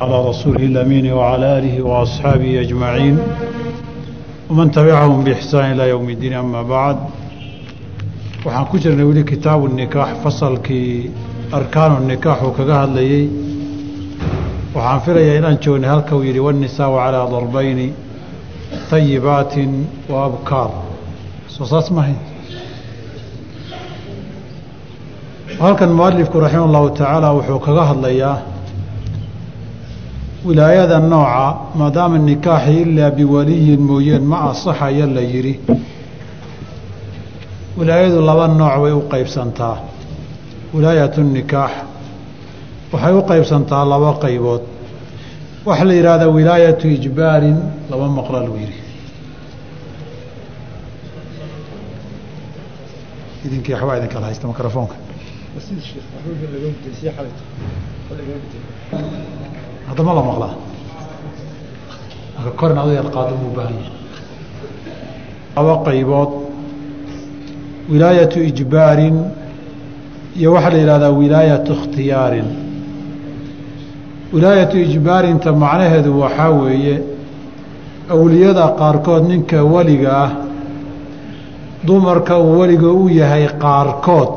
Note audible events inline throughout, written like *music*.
على رسوله الأمين وعلى آله وأصحابه أجمعين ومن تبعهم بإحسان إلى يوم الدين أما بعد waxaan ku jirnay weli kitaabu nikaax fasalkii arkaanu nikaax uu kaga hadlayey waxaan filayaa inaan joognay halka uu yidhi wاnisaau calىa darbayni طayibaatin wa abkaar soo saas mahay halkan mualifku raximah اllahu tacaala wuxuu kaga hadlayaa wilaayada nooca maadaama nikaaxi ilaa biwaliyin mooyeen ma asaxaya la yidhi. Wilaayadu laba nooc way u qaybsantaa. Wilaayatu nikaax. Waxay u qaybsantaa laba qaybood. Waxaa la yidhahdaa wilaayatu ijbaarin laba maqla lagu yidhi. Idinkii waxbaa idin haysta mikrofoonka haddama la maqlaa marka korin adu yar qaado muu baahan yahay. Laba qaybood. Wilaayatu ijbaarin iyo waxaa la yidhahdaa wilaayatu ikhtiyaarin. Wilaayatu ijbaarinta macnaheedu waxaa weeye awliyada qaarkood ninka weliga ah dumarka uu weliga u yahay qaarkood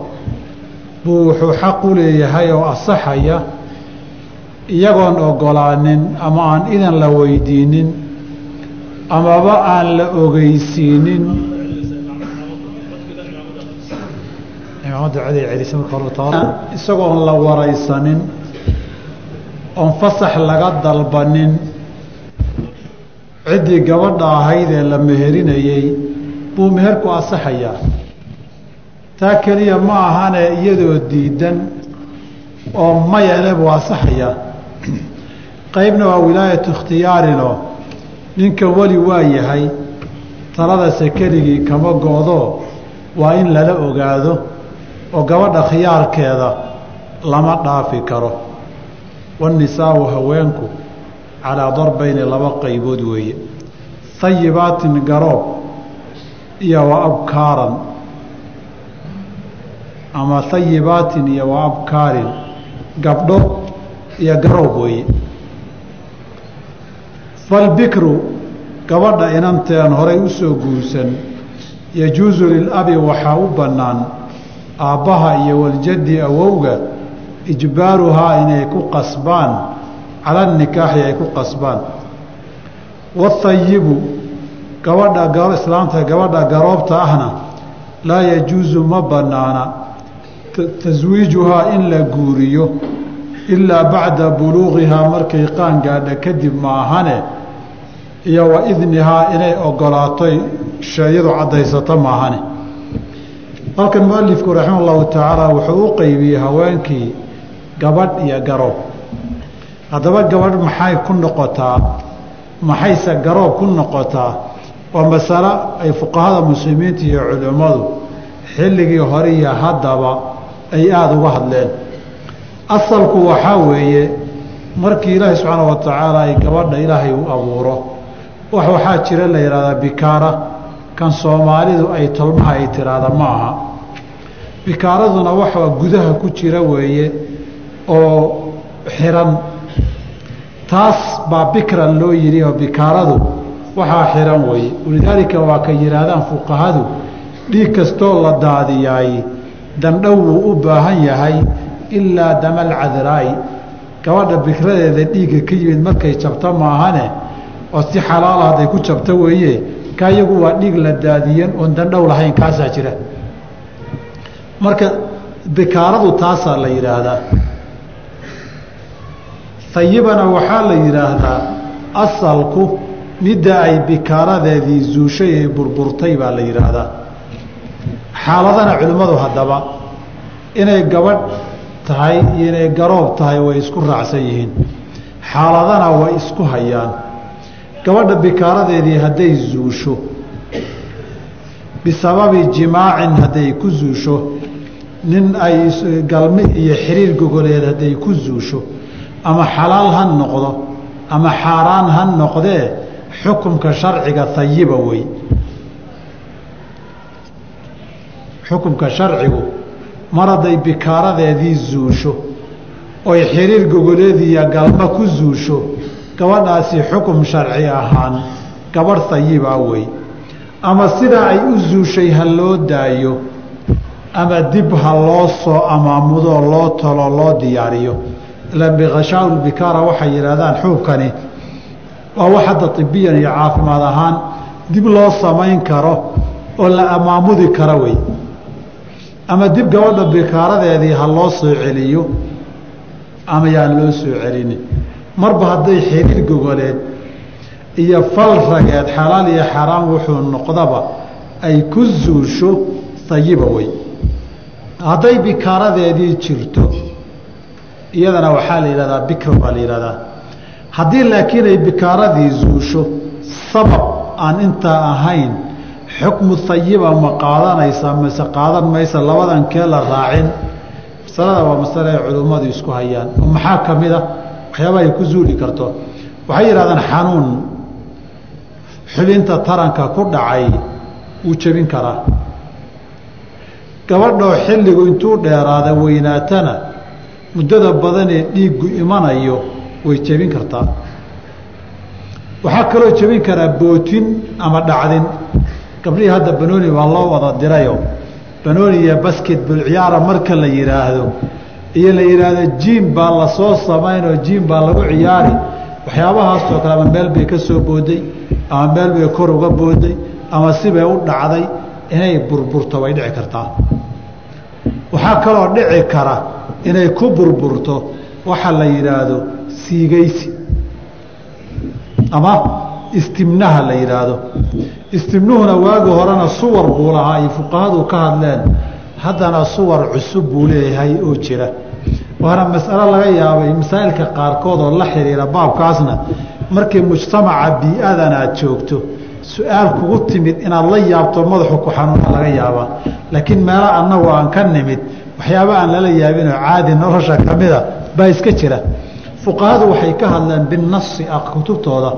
buu wuxuu xaq u leeyahay oo asaxaya iyagoon ogolaanin ama aan idan la weydiinin amaba aan la ogeysiinin isagoon la waraysanin oon fasax laga dalbanin. Ciddii gabadha ahayd ee la meherinayey buu meherku asaxayaa. Taa keliya ma ahane iyadoo diidan oo mayale buu asaxayaa qaybna waa wilaayatu ikhtiyaarinoo ninka weli waa yahay taladase keligii kama go-do waa in lala ogaado oo gabadha khiyaarkeeda lama dhaafi karo. Waanisaau haweenku calaa darbayni laba qaybood weeye. Hayibaatin garoob iyo wa abkaaran. Ama hayibaatin iyo wa abkaarin gabdho iyo garoob weeye falbikru gabadha inanteen horay u soo guursan yajuusu lilabi waxaa u bannaan aabbaha iyo waljaddi awowga ijbaaruhaa inay ku qasbaan cala nikaaxi ay ku qasbaan wahayibu gabadha islaamta gabadha garoobta ahna laa yajuusu ma bannaana taswiijuhaa in la guuriyo ilaa bacda buluuqihaa markay qaan gaadha kadib maahane iyo wa idnihaa inay ogolaatoy shayadu caddaysato maahane halkan mualifku raxima allahu tacaala wuxuu u qeybiyey haweenkii gabadh iyo garoob haddaba gabadh maxay ku noqotaa? Maxayse garoob ku noqotaa? Waa masalo ay fuqahada muslimiinta iyo culimmadu xilligii hore iyo haddaba ay aada uga hadleen. Asalku waxaa weeye markii ilaahay subxaana wa tacaala ay gabadha ilaahay u abuuro wax waxaa jira la yidhahdaa bikaara. Kan soomaalidu ay tolmaha ay tiraahda ma aha bikaaraduna waxaa gudaha ku jira weeye oo xiran. Taas baa bikran loo yidhi oo bikaaradu waxaa xiran weeye. Walidaalika waa ka yidhaahdaan fuqahadu dhiig kastoo la daadiyaay dandhow wuu u baahan yahay ilaa damal cadraa'i gabadha bikradeeda dhiigga ka yimid markay jabto maahane oo si xalaala hadday ku jabto weeye ka iyagu waa dhiig la daadiyan oon dandhow lahayn kaasaa jira. Marka bikaaradu taasaa la yidhaahdaa. Hayibana waxaa la yidhaahdaa asalku midda ay bikaaradeedii zuushay ee burburtay baa la yidhaahdaa. Xaaladana culimmadu haddaba inay gabadh tahay iyo inay garoob tahay way isku raacsan yihiin. Xaaladana way isku hayaan gabadha bikaaradeedii hadday zuusho bisababi jimaacin hadday ku zuusho nin ay galmi iyo xiriir gogoleed hadday ku zuusho ama xalaal ha noqdo ama xaaraan ha noqdee xukumka sharciga hayiba wey. Xukumka sharcigu mar hadday bikaaradeedii zuusho oy xiriir gogoleediya galma ku zuusho gabadhaasi xukum sharci ahaan gabadh hayibaa wey. Ama sidaa ay u zuushay ha loo daayo ama dib ha loo soo amaamudoo loo talo loo diyaariyo. Bikhashaaulbikaara waxay yidhaahdaan xuubkani waa wax hadda ibiyan iyo caafimaad ahaan dib loo samayn karo oo la amaamudi karo wey. Ama dib gabadha bikaaradeedii ha loo soo celiyo ama yaan loo soo celinin marba hadday xiriir gogoleed iyo fal rageed xalaal iyo xaraam wuxuu noqdaba ay ku zuusho ayiba wey. Hadday bikaaradeedii jirto iyadana waxaa la yidhahdaa bikr baa la yidhahdaa. Haddii laakiin ay bikaaradii zuusho sabab aan intaa ahayn xukmu hayiba ma qaadanaysa mase qaadan maysa labadan kee la raacin? Masalada waa masale ay culimmadu isku hayaan. Oo maxaa ka mid a waxyaabaha ay ku zuuli karto. Waxay yidhahdaan xanuun. Xubinta taranka ku dhacay wuu jebin karaa. Gabadhoo xilligu intuu dheeraada weynaatana muddada badanee dhiiggu imanayo way jebin kartaa. Waxaa kaloo jebin karaa bootin ama dhacdin. Gabdhihii hadda banooni waa loo wada dirayo. Banooni iyo basketbol ciyaara marka la yidhaahdo iyo la yidhaahdo jiim baa la soo samaynoo jiim baa lagu ciyaari. Waxyaabahaasoo kale ama meel bay ka soo booday ama meel bay kor uga booday ama sibay u dhacday inay burburto way dhici kartaa. Waxaa kaloo dhici kara inay ku burburto waxa la yidhaahdo siigaysi ama istimnaha la yidhaahdo istimnuhuna waagi horena suwar buu lahaa ay fuqahadu ka hadleen haddana suwar cusub buu leeyahay oo jira waana masalo laga yaabay masaa'ilka qaarkood oo la xiriira baabkaasna. Markii mujtamaca bii-adan aad joogto su'aal kugu timid inaad la yaabto madaxu ku xanuuna laga yaabaa. Laakiin meelo annagu aan ka nimid waxyaaba aan lala yaabinoo caadi nolosha ka mida baa iska jira. Fuqahadu waxay ka hadleen binasi kutubtooda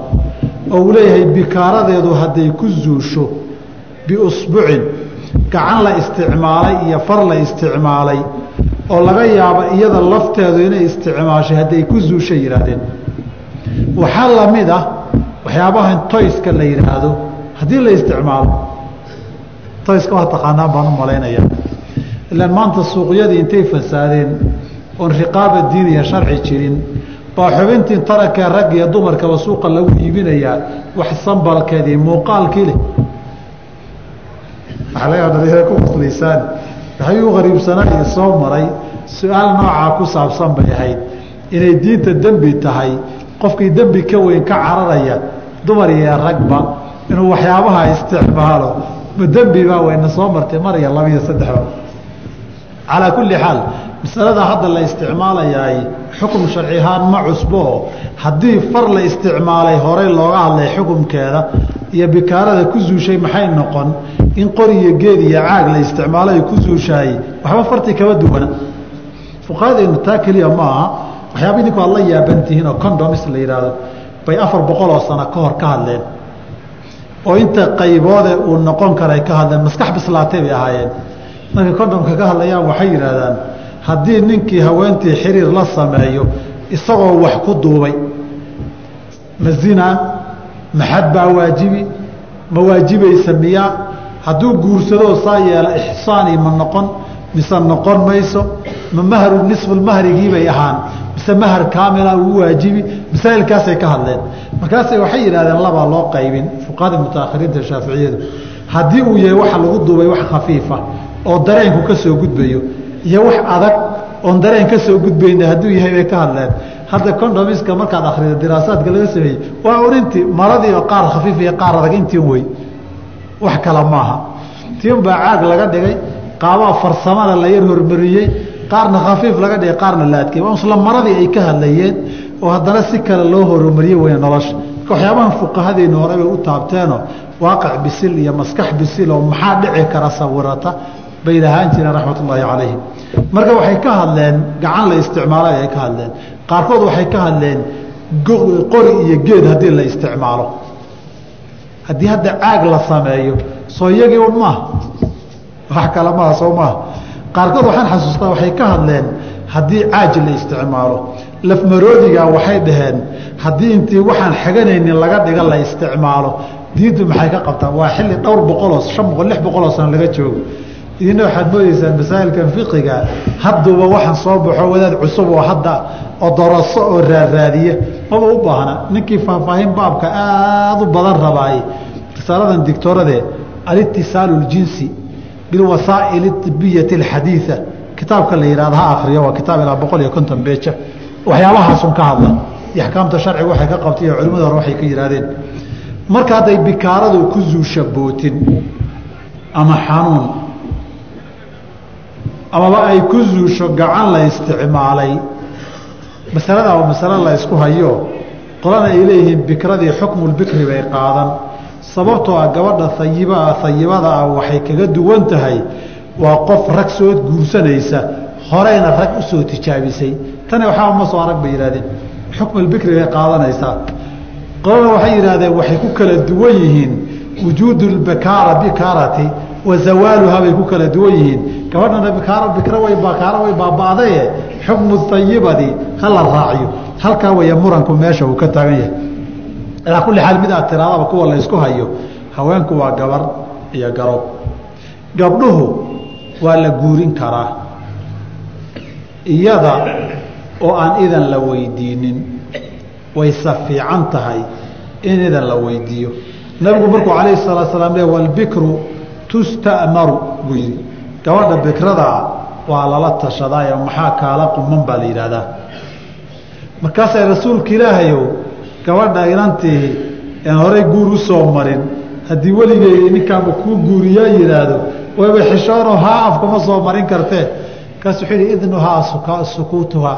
oo uu leeyahay bikaaradeedu hadday ku zuusho biusbucin gacan la isticmaalay iyo far la isticmaalay oo laga yaabo iyada lafteedu inay isticmaashay hadday ku zuushay yidhaahdeen waxaa la mid ah waxyaabahan toyska la yidhaahdo haddii la isticmaalo. Toyska waa taqaanaan baan u malaynayaa ilaan maanta suuqyadii intay fasaadeen oon riqaaba diin iyo sharci jirin baa xubintii tarankee rag iyo dumarkaba suuqa lagu iibinayaa wax sambalkeedii muuqaalkii leh. Waxaa laga dhalinyaro ku qoslaysaan waxay u qariibsanaa soo maray. Su'aal noocaa ku saabsan bay ahayd. Inay diinta dembi tahay qofkii dembi ka weyn ka cararaya dumar iyo ragba inuu waxyaabaha isticmaalo. Ma dembi baa wayna soo martay mar iyo laba iyo saddexba calaa kulli xaal masalada hadda la isticmaalayaay xukum sharci ahaan ma cusboo haddii far la isticmaalay horey looga hadlay xukumkeeda iyo bikaarada ku zuushay maxay noqon in qori iyo geed iyo caag la isticmaalo ay ku zuushaay waxba fartii kama duwana. Fuqahadeenu taa keliya ma aha waxyaaba idinku aad la yaabantihiin oo condoms la yidhaahdo bay afar boqol oo sano ka hor ka hadleen. Oo inta qayboode uu noqon karay ka hadleen maskax bislaatay bay ahaayeen. Markay condomka ka hadlayaan waxay yidhaahdaan haddii ninkii haweentii xiriir la sameeyo isagoo wax ku duubay ma zinaa maxad baa waajibi ma waajibaysa miyaa hadduu guursadoo saa yeela ixsaani ma noqon mise noqon mayso ma mahru nisfulmahrigiibay ahaan. Mise mahar kaamila ugu waajibi masaa'ilkaasay ka hadleen. Markaasay waxay yidhahdeen labaa loo qaybin fuqahada mutaakhiriinta shaaficiyadu. Haddii uu yahay waxa lagu duubay wax khafiifa oo dareenku ka soo gudbayo iyo wax adag oon dareen ka soo gudbayna hadduu yahay bay ka hadleen. Hadda condomiska markaad akhrido diraasaadka laga sameeyey waa unintii maradii qaar khafiif iyo qaar adag intiin wey wax kale maaha. Tiin baa caag laga dhigay qaabaa farsamada la yar hormariyey qaarna khafiif laga dhigay qaarna la adkey waa isla maradii ay ka hadlayeen oo haddana si kale loo horumariye weya nolosha. Marka waxyaabahan fuqahadeenu hore bay u taabteenoo waaqic bisil iyo maskax bisil oo maxaa dhici kara sawirata? Bay lahaan jireen raxmat ullaahi calayhim marka waxay ka hadleen gacan la isticmaalay ay ka hadleen. Qaarkood waxay ka hadleen qori iyo geed haddii la isticmaalo haddii hadda caag la sameeyo soo iyagii un maaha wax kale maaha soo maaha qaarkood waxaan xasuustaa waxay ka hadleen haddii caaji la isticmaalo. Lafmaroodiga waxay dhaheen haddii intii waxaan xaganaynin laga dhiga la isticmaalo. Diintu maxay ka qabtaa waa xilli dhowr boqoloo shan boqol lix boqoloo sano laga joogo. Idina waxaad moodaysaan masaa'ilkan fiqiga hadduuba waxaan soo baxo wadaad cusub oo hadda odoroso oo raaraadiya maba u baahna. Ninkii faahfaahin baabka aada u badan rabaaye risaaladan dictooradee alitisaalu ljinsi bilwasaa'il ibiyati alxadiida kitaabka la yihahdo ha akriyo waa kitaab ilaa boqol iyo konton beeja waxyaabahaasun ka hadla. Iyo axkaamta sharciga waxay ka qabtay iyo culimmada hore waxay ka yidhahdeen marka hadday bikaaradu ku zuusha bootin ama xanuun amaba ay ku zuusho gacan la isticmaalay masalada waa masale la ysku hayo qolana ay leeyihiin bikradii xukmulbikri bay qaadan. Sababtoo ah gabadha ayibaa ayibada ah waxay kaga duwan tahay waa qof rag soo guursanaysa horeyna rag u soo tijaabisay. Tani waxaa ma soo arag bay yidhahdeen xukmulbikri bay qaadanaysaa. Qolana waxay yidhahdeen waxay ku kala duwan yihiin wujuudu lbakaara bikaarati wa bay ku kala duwan yihiin. Gabadhana bikaaro bikra way bakaaro way baaba'daye xukmu ayibadi ha la raaciyo. Halkaa weeye muranku meesha uu ka taagan yahay. Alaa kulli xaal mid aad tiraadaba kuwa la hayo haweenku waa gabar iyo garoob gabdhuhu waa la guurin karaa. Iyada oo aan idan la weydiinin wayse fiican tahay in idan la weydiiyo. Nabigu markuu calayhi salaatu salaam le walbikru tusta'maru buu yidhi. Gabadha bikradaa waa lala tashadaayo maxaa kaala quman baa la yidhaahdaa. Markaasay rasuulka ilaahayow gabadha inantii aan horay guur u soo marin haddii weligeyga ninkaanba kuu guuriyaa yidhaahdo wayba xishoono haa afkama soo marin kartee markaas wuxuu yihi idnuhaa sukuutuhaa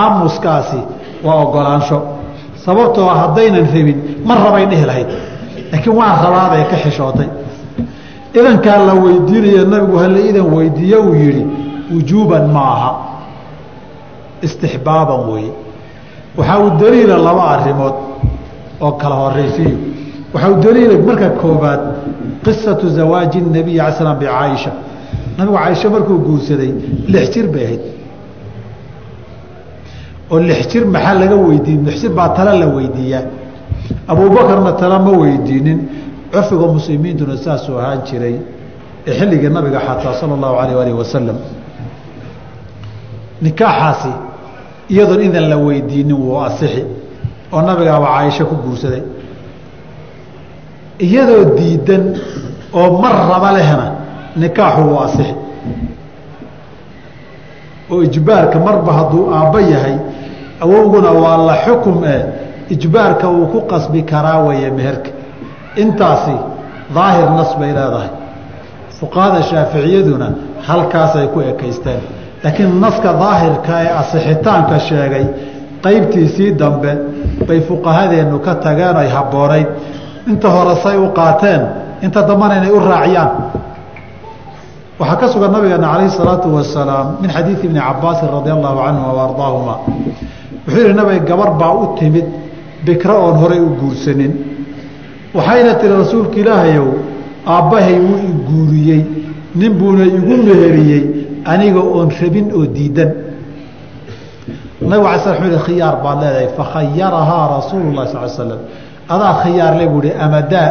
aamuskaasi waa ogolaansho. Sababtoo ah haddaynan rabin ma rabay dhihi lahayd. Laakiin waan rabaaday ka xishootay. Idankaa la weydiinaya nabigu hala idan weydiiye uu yidhi wujuuban ma aha istixbaaban weeye. Waxaa uu daliila laba arimood oo kala horaysiyo waxaa uu daliila marka koobaad qisatu zawaaji nabiy ala slam bicaaisha nabigu caaisha markuu guursaday lix jir bay ahayd. Oo lix jir maxaa laga weydiin? Lix jir baa tale la weydiiyaa. Abuubakarna tale ma weydiinin. Curfiga muslimiintuna saasuu ahaan jiray xilligii nabiga xataa sala allahu alayh alih wasalam nikaaxaasi iyadoon idan la weydiinin wuu asixi oo nabigaaba caaisho ku guursaday. Iyadoo diidan oo mar raba lehna nikaaxu wuu asixi. Oo ijbaarka marba hadduu aabbo yahay awowguna waa la xukum e ijbaarka wuu ku qasbi karaa weeye meherka. Intaasi daahir nas bay leedahay. Fuqahada shaaficiyaduna halkaasay ku ekaysteen laakiin naska daahirka ee asixitaanka sheegay qaybtiisii dambe bay fuqahadeennu ka tageen ay habboonayd inta hore say u qaateen inta dambana inay u raaciyaan. Waxaa ka sugan nabigeena calayhi salaatu wasalaam min xadiidi ibni cabaasin radia allahu canhuma wa ardaahuma. Wuxuu yihi nabiga gabar baa u timid bikro oon horay u guursanin. Waxayna tiri rasuulka ilaahayow aabbahay wuu i guuriyey nin buuna igu meheriyey aniga oon rabin oo diidan. Nabig ala sl u khiyaar baad leedahay. Fakhayarahaa rasuulu lah sal slam adaa khiyaarle buu hi ama daa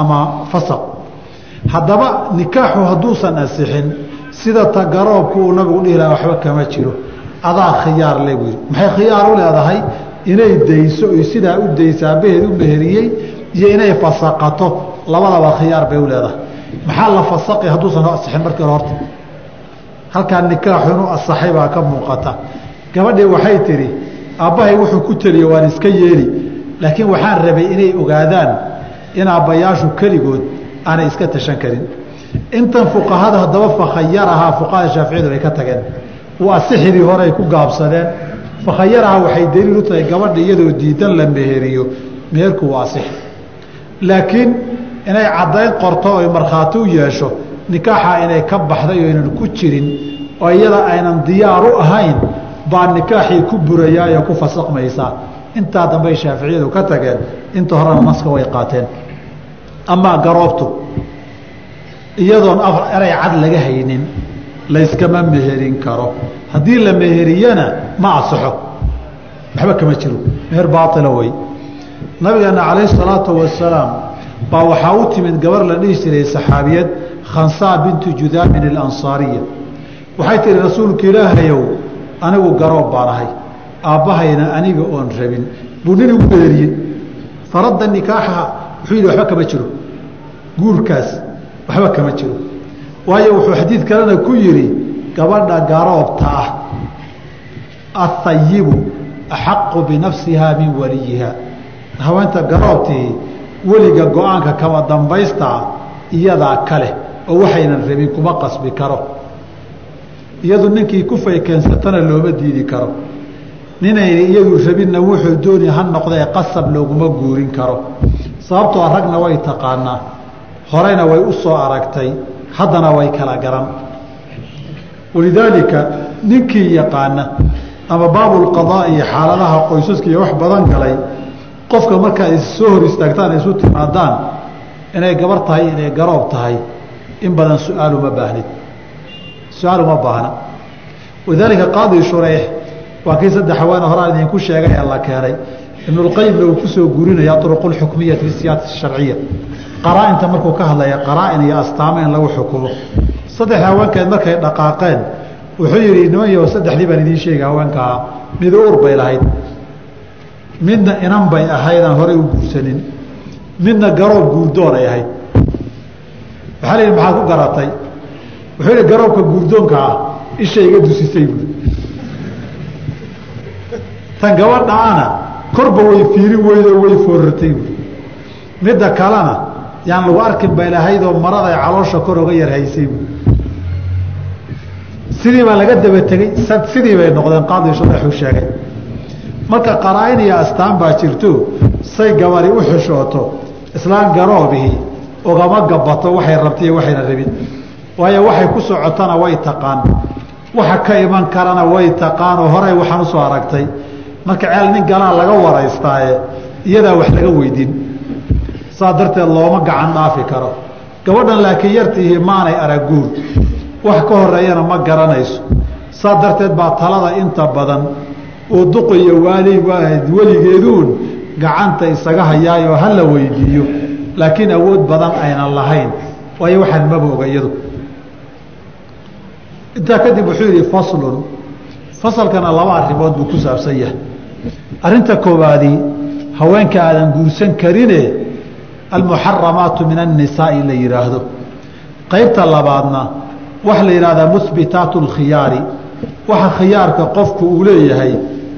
ama fasaq. Haddaba nikaaxu hadduusan asixin sida tagaroobku uu nabigu dhihi laha waxba kama jiro. Adaa khiyaarle buu yihi maxay khiyaar u leedahay? Inay dayso oy sidaa u dayso aabbaheed u meheriyey iyo inay fasaqato. Labadaba khiyaar bay u leedahay. Maxaa la fasaqi hadduusan asixin markii hore horta halkaa nikaaxu inuu asaxay baa ka muuqata. Gabadhii waxay tidhi aabbahay wuxuu ku teliye waan iska yeeli. Laakiin waxaan rabay inay ogaadaan in aabbayaashu keligood aanay iska tashan karin. Intan fuqahada haddaba fakhayarahaa fuqahada shaaficiyadu bay ka tageen. Waa sixidii hore ay ku gaabsadeen. Fakhayarahaa waxay daliil u tahay gabadha iyadoo diidan la meheriyo meherku waa sixi laakiin inay caddayn qorto oy markhaati u yeesho nikaaxa inay ka baxday oo aynan ku jirin oo iyada aynan diyaar u ahayn baa nikaaxii ku burayaayoo ku fasaqmaysaa. Intaa dambey shaaficiyadu ka tageen inta horena naska way qaateen. Amaa garoobtu iyadoon eray cad laga haynin layskama meherin karo. Haddii la meheriyana ma asaxo waxba kama jiro. Meher baaila wey nabigeena calayhi salaatu wasalaam baa waxaa u timid gabar la dhihi jiray saxaabiyad khansaa bintu judaamin alansaariya waxay tihi rasuulka ilaahayow anigu garoob baan ahay. Aabbahayna aniga oon rabin. Buu nin igu meheriyey faradda nikaaxaha wuxuu yidhi waxba kama jiro. Guurkaas waxba kama jiro. Waayo wuxuu xadiid kalena ku yidhi gabadha garoobta ah ahayibu axaqu binafsihaa min waliyiha. Haweenta garoobtii weliga go'aanka kama dambaystaa iyadaa kaleh oo waxaynan rabin kuma qasbi karo. Iyadu ninkii kufay keensatana looma diidi karo. Ninayna iyadu rabinna wuxuu dooni ha noqdee qasab looguma guurin karo. Sababtoo ragna way taqaanaa. Horeyna way u soo aragtay. Haddana way kala garan. Walidaalika ninkii yaqaana ama baabulqadaa iyo xaaladaha qoysaska iyo wax badan galay qofka markaad issoo hor istaagtaan isu timaadaan inay gabar tahay inay garoob tahay in badan su'aal uma baahnid su'aal uma baahna. Walidaalika qaadi shureyx waa kii saddex haweene horaan idinku sheegay ee la keenay. Ibnulqayimna uu ku soo guurinaya uruqulxukmiyati fi siyaasa sharciya. Qaraa-inta markuu ka hadlaya qaraa-in iyo astaamo in lagu xukumo. Saddex haweenkeed markay dhaqaaqeen wuxuu yidhi niman saddexdii baan idiin sheegay haweenkaa mid uur bay lahayd midna inan bay ahayd aan horey u guursanin. Midna garoob guurdoon ay ahayd. Waxaa la yidhi maxaad ku garatay wuxuu yidhi garoobka guurdoonka ah isha iga dusisay buui tan gabadhaana korba way fiirin weydo way foorartay buui midda kalena yaan lagu arkin bay lahaydoo maraday caloosha kor oga yar haysay buui sidii baa laga daba tegey sidii bay noqdeen qaadi sharaxuu sheegay marka qaraa-in iyo astaan baa jirto say gabari u xishooto islaan garoobihii ogama gabato waxay rabta iyo waxayna rabin. Waayo waxay ku socotana way taqaan. Waxa ka iman karana way taqaanoo horey waxaan u soo aragtay. Marka ceel nin galaa laga waraystaaye iyadaa wax laga weydiin saa darteed looma gacan dhaafi karo. Gabadhan laakiin yartiihii maanay araguur wax ka horeeyana ma garanayso. Saa darteed baa talada inta badan oo duqiyo waali weligeeduun gacanta isaga hayaayoo ha la weydiiyo. Laakiin awood badan aynan lahayn. Waayo waxaan maba oga iyadu. Intaa kadib wuxuu yidhi faslun. Fasalkana laba arrimood buu ku saabsan yahay. Arrinta koowaadii haweenka aadan guursan karine almuxaramaatu min annisaa'i la yidhaahdo qaybta labaadna waxa la yidhahdaa muhbitaatu lkhiyaari waxa khiyaarka qofku uu leeyahay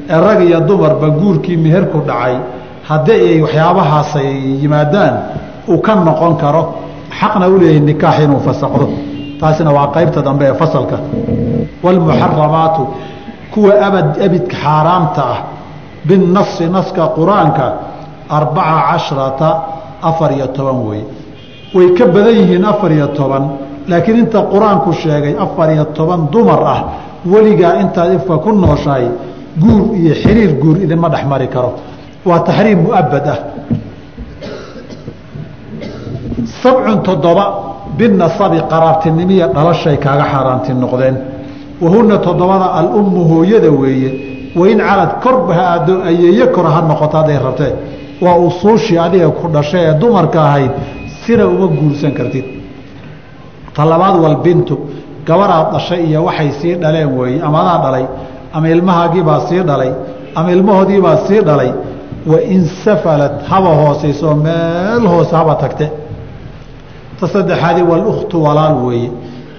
ee rag iyo dumarba guurkii meherku dhacay haddii ay waxyaabahaas ay yimaadaan uu ka noqon karo xaqna u leeyahay nikaax inuu fasaqdo. Taasina waa qaybta dambe ee fasalka. Waalmuxaramaatu kuwa abad abidka xaaraamta ah binasi naska qur'aanka arbaca cashrata afar iyo toban wey way ka badan yihiin afar iyo toban laakiin inta qur'aanku sheegay afar iyo toban dumar ah weligaa intaad ifka ku nooshahay guur iyo xiriir guur idinma dhex mari karo. Waa taxriim muabad ah. Sabcun toddoba binasabi qaraabtinimiya dhalashay kaaga xaaraanti noqdeen. Wahuna toddobada alummu hooyada weeye. Wain calad korba ha aado ayeeye kora ha noqoto hadday rabtee waa usuushii adiga ku dhashay ee dumarka ahayd sina uma guursan kartid. Talabaad walbintu gabaraad dhashay iyo waxay sii dhaleen weeye ama adaa dhalay ama ilmahaagiibaa sii dhalay. Ama ilmahoodiibaa sii dhalay. Wain safalad haba hoosayso meel hoose haba tagte. Ta saddexaadi walukhtu walaal weeye.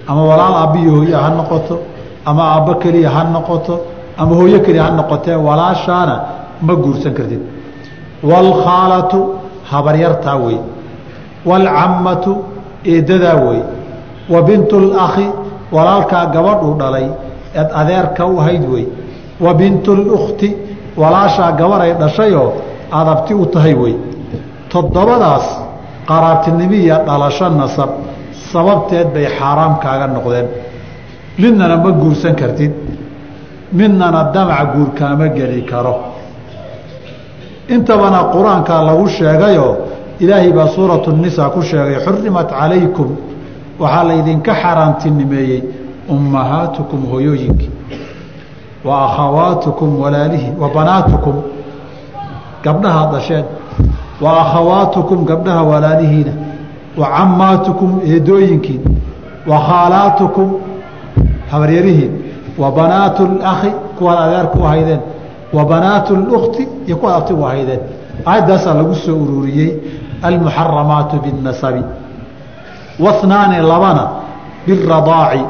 Ama walaal aabbiyo hooye ha noqoto ama aabbo keliya ha noqoto ama hooyo keliya ha noqotee walaashaana ma guursan kartid. Waalkhaalatu habaryartaa wey waalcammatu eeddadaa wey wa bintu lakhi walaalkaa gabadhuu dhalay eed adeerka u ahayd wey. Wa bintu lukhti walaashaa gabaray dhashayoo adabti u tahay wey. Toddobadaas qaraabtinimiya dhalasho nasab sababteed bay xaaraam kaaga noqdeen. Midnana ma guursan kartid. Midnana damac guur kaama geli karo. Intabana qur'aankaa lagu sheegayoo ilaahay baa suuratu nisaa ku sheegay xurimat calaykum. Waxaa laydinka xaaraantinimeeyey ummahaatukum hooyooyinkii wa akhawaatukum walaalihii wa banaatukum gabdhaha dhasheen wa akhawaatukum gabdhaha walaalihiina wa cammaatukum eedooyinkiin wa khaalaatukum habaryarihiin wa banaatu lakhi kuwaad adeerka u haydeen wa banaatu lukti iyo kuwaad abti u haydeen aayaddaasaa lagu soo ururiyey almuxaramaatu biاnasabi wahnaani labana biradaaci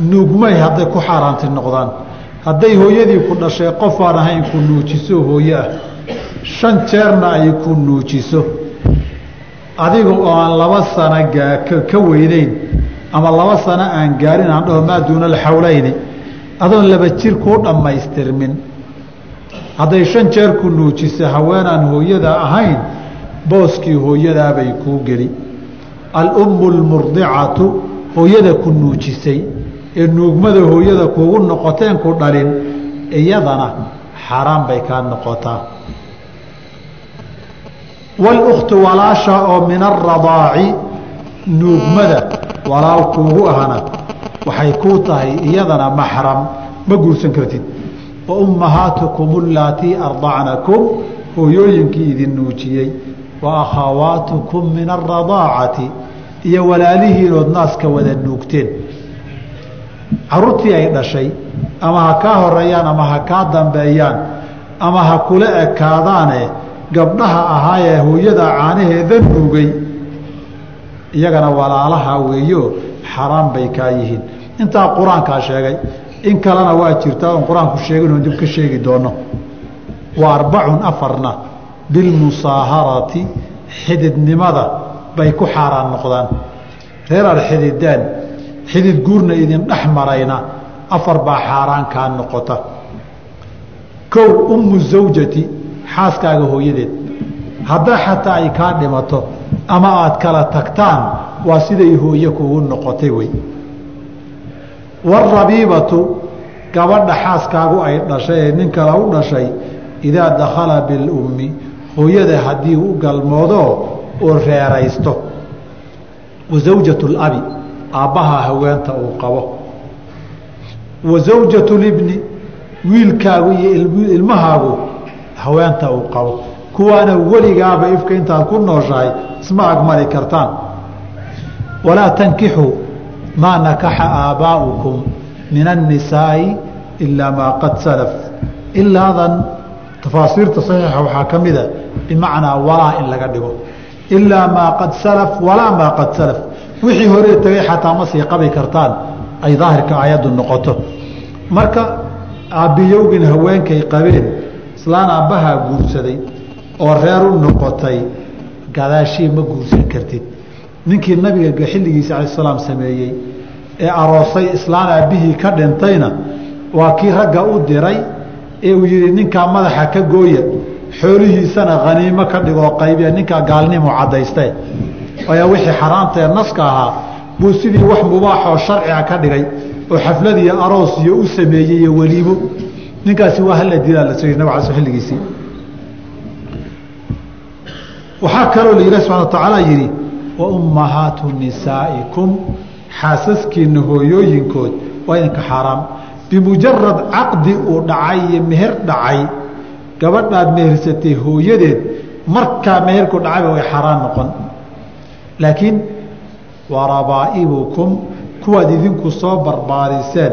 nuugmay hadday ku xaaraanti noqdaan. Hadday hooyadii ku dhashay qofaan ahayn ku nuujiso hooye ah. Shan jeerna ay ku nuujiso. Adiga oo aan laba sano ka weyneyn ama laba sano aan gaarin aan dhaho maa duuna alxawleyni adoon laba jir kuu dhammaystirmin. Hadday shan jeer ku nuujiso haweenaan hooyada ahayn booskii hooyadaabay kuu geli. Alummu lmurdicatu hooyada ku nuujisay ee nuugmada hooyada kuugu noqoteen ku dhalin iyadana xaaraan bay kaa noqotaa. Walukhtu walaasha oo min aradaaci nuugmada walaal kuugu ahna waxay kuu tahay iyadana maxram. Ma guursan kartid. Wa ummahaatukum ulaatii ardacnakum hooyooyinkii idin nuujiyey. Wa akhawaatukum min aradaacati iyo walaalihiinood naaska wada nuugteen caruurtii ay dhashay ama ha kaa horeeyaan ama ha kaa dambeeyaan ama ha kula ekaadaane gabdhaha ahaayee hooyada caanaheeda nuugay iyagana walaalaha weeyo xaraan bay kaa yihiin. Intaa qur'aankaa sheegay in kalena waa jirtaa oon qur'aanku sheegin oon dib ka sheegi doono. Wa arbacun afarna bilmusaaharati xididnimada bay ku xaaraan noqdaan. Reer aad xidideen xidid guurna idin dhex marayna afar baa xaaraan kaa noqota. Kow ummu zawjati xaaskaaga hooyadeed. Hadda xataa ay kaa dhimato ama aad kala tagtaan waa siday hooye kugu noqotay wey. Warabiibatu gabadha xaaskaagu ay dhashay ee nin kale u dhashay idaa dakhala bilummi hooyada haddii u galmoodo uu reeraysto. Wa zawjatu labi aabbaha haweenta uu qabo. Wa zawjatu libni wiilkaagu iyo ilmahaagu haweenta uu qabo. Kuwaana weligaaba ifka intaad ku nooshahay isma agmari kartaan. Walaa tankixuu maa nakaxa aabaa'ukum min annisaa'i ilaa maa qad salaf. Ilaadan tafaasiirta saxiixa waxaa ka mida bimacnaa walaa in laga dhigo. Ilaa maa qad salaf walaa maa qad salaf wixii horee tegay xataa ma sii qabi kartaan ay daahirka aayaddu noqoto. Marka aabbiyowgin haweenkay qabeen islaan aabbahaa guursaday oo reer u noqotay gadaashii ma guursan kartid. Ninkii nabiga xilligiisa cala salaam sameeyey ee aroosay islaan aabbihii ka dhintayna waa kii ragga u diray ee uu yihi ninkaa madaxa ka gooya xoolihiisana haniimo ka dhigoo qaybiya ninkaa gaalnimu cadayste ayaa wixii xaraamta ee naska ahaa buu sidii wax mubaaxoo sharciga ka dhigay oo xafladiiyo aroos iyo u sameeyey iyo weliimo ninkaasi waa hala dilaa la soo nabg ala xilligiisii. Waxaa kaloo la ilahi subana wa tacaala yidhi wa ummahaatu nisaa'ikum xaasaskiina hooyooyinkood waa idinka xaaraam. Bimujarad caqdi uu dhacay iyo meher dhacay gabadhaad mehersatay hooyadeed markaa meherku dhacayba way xaaraan noqon laakiin wa rabaa'ibukum kuwaad idinku soo barbaariseen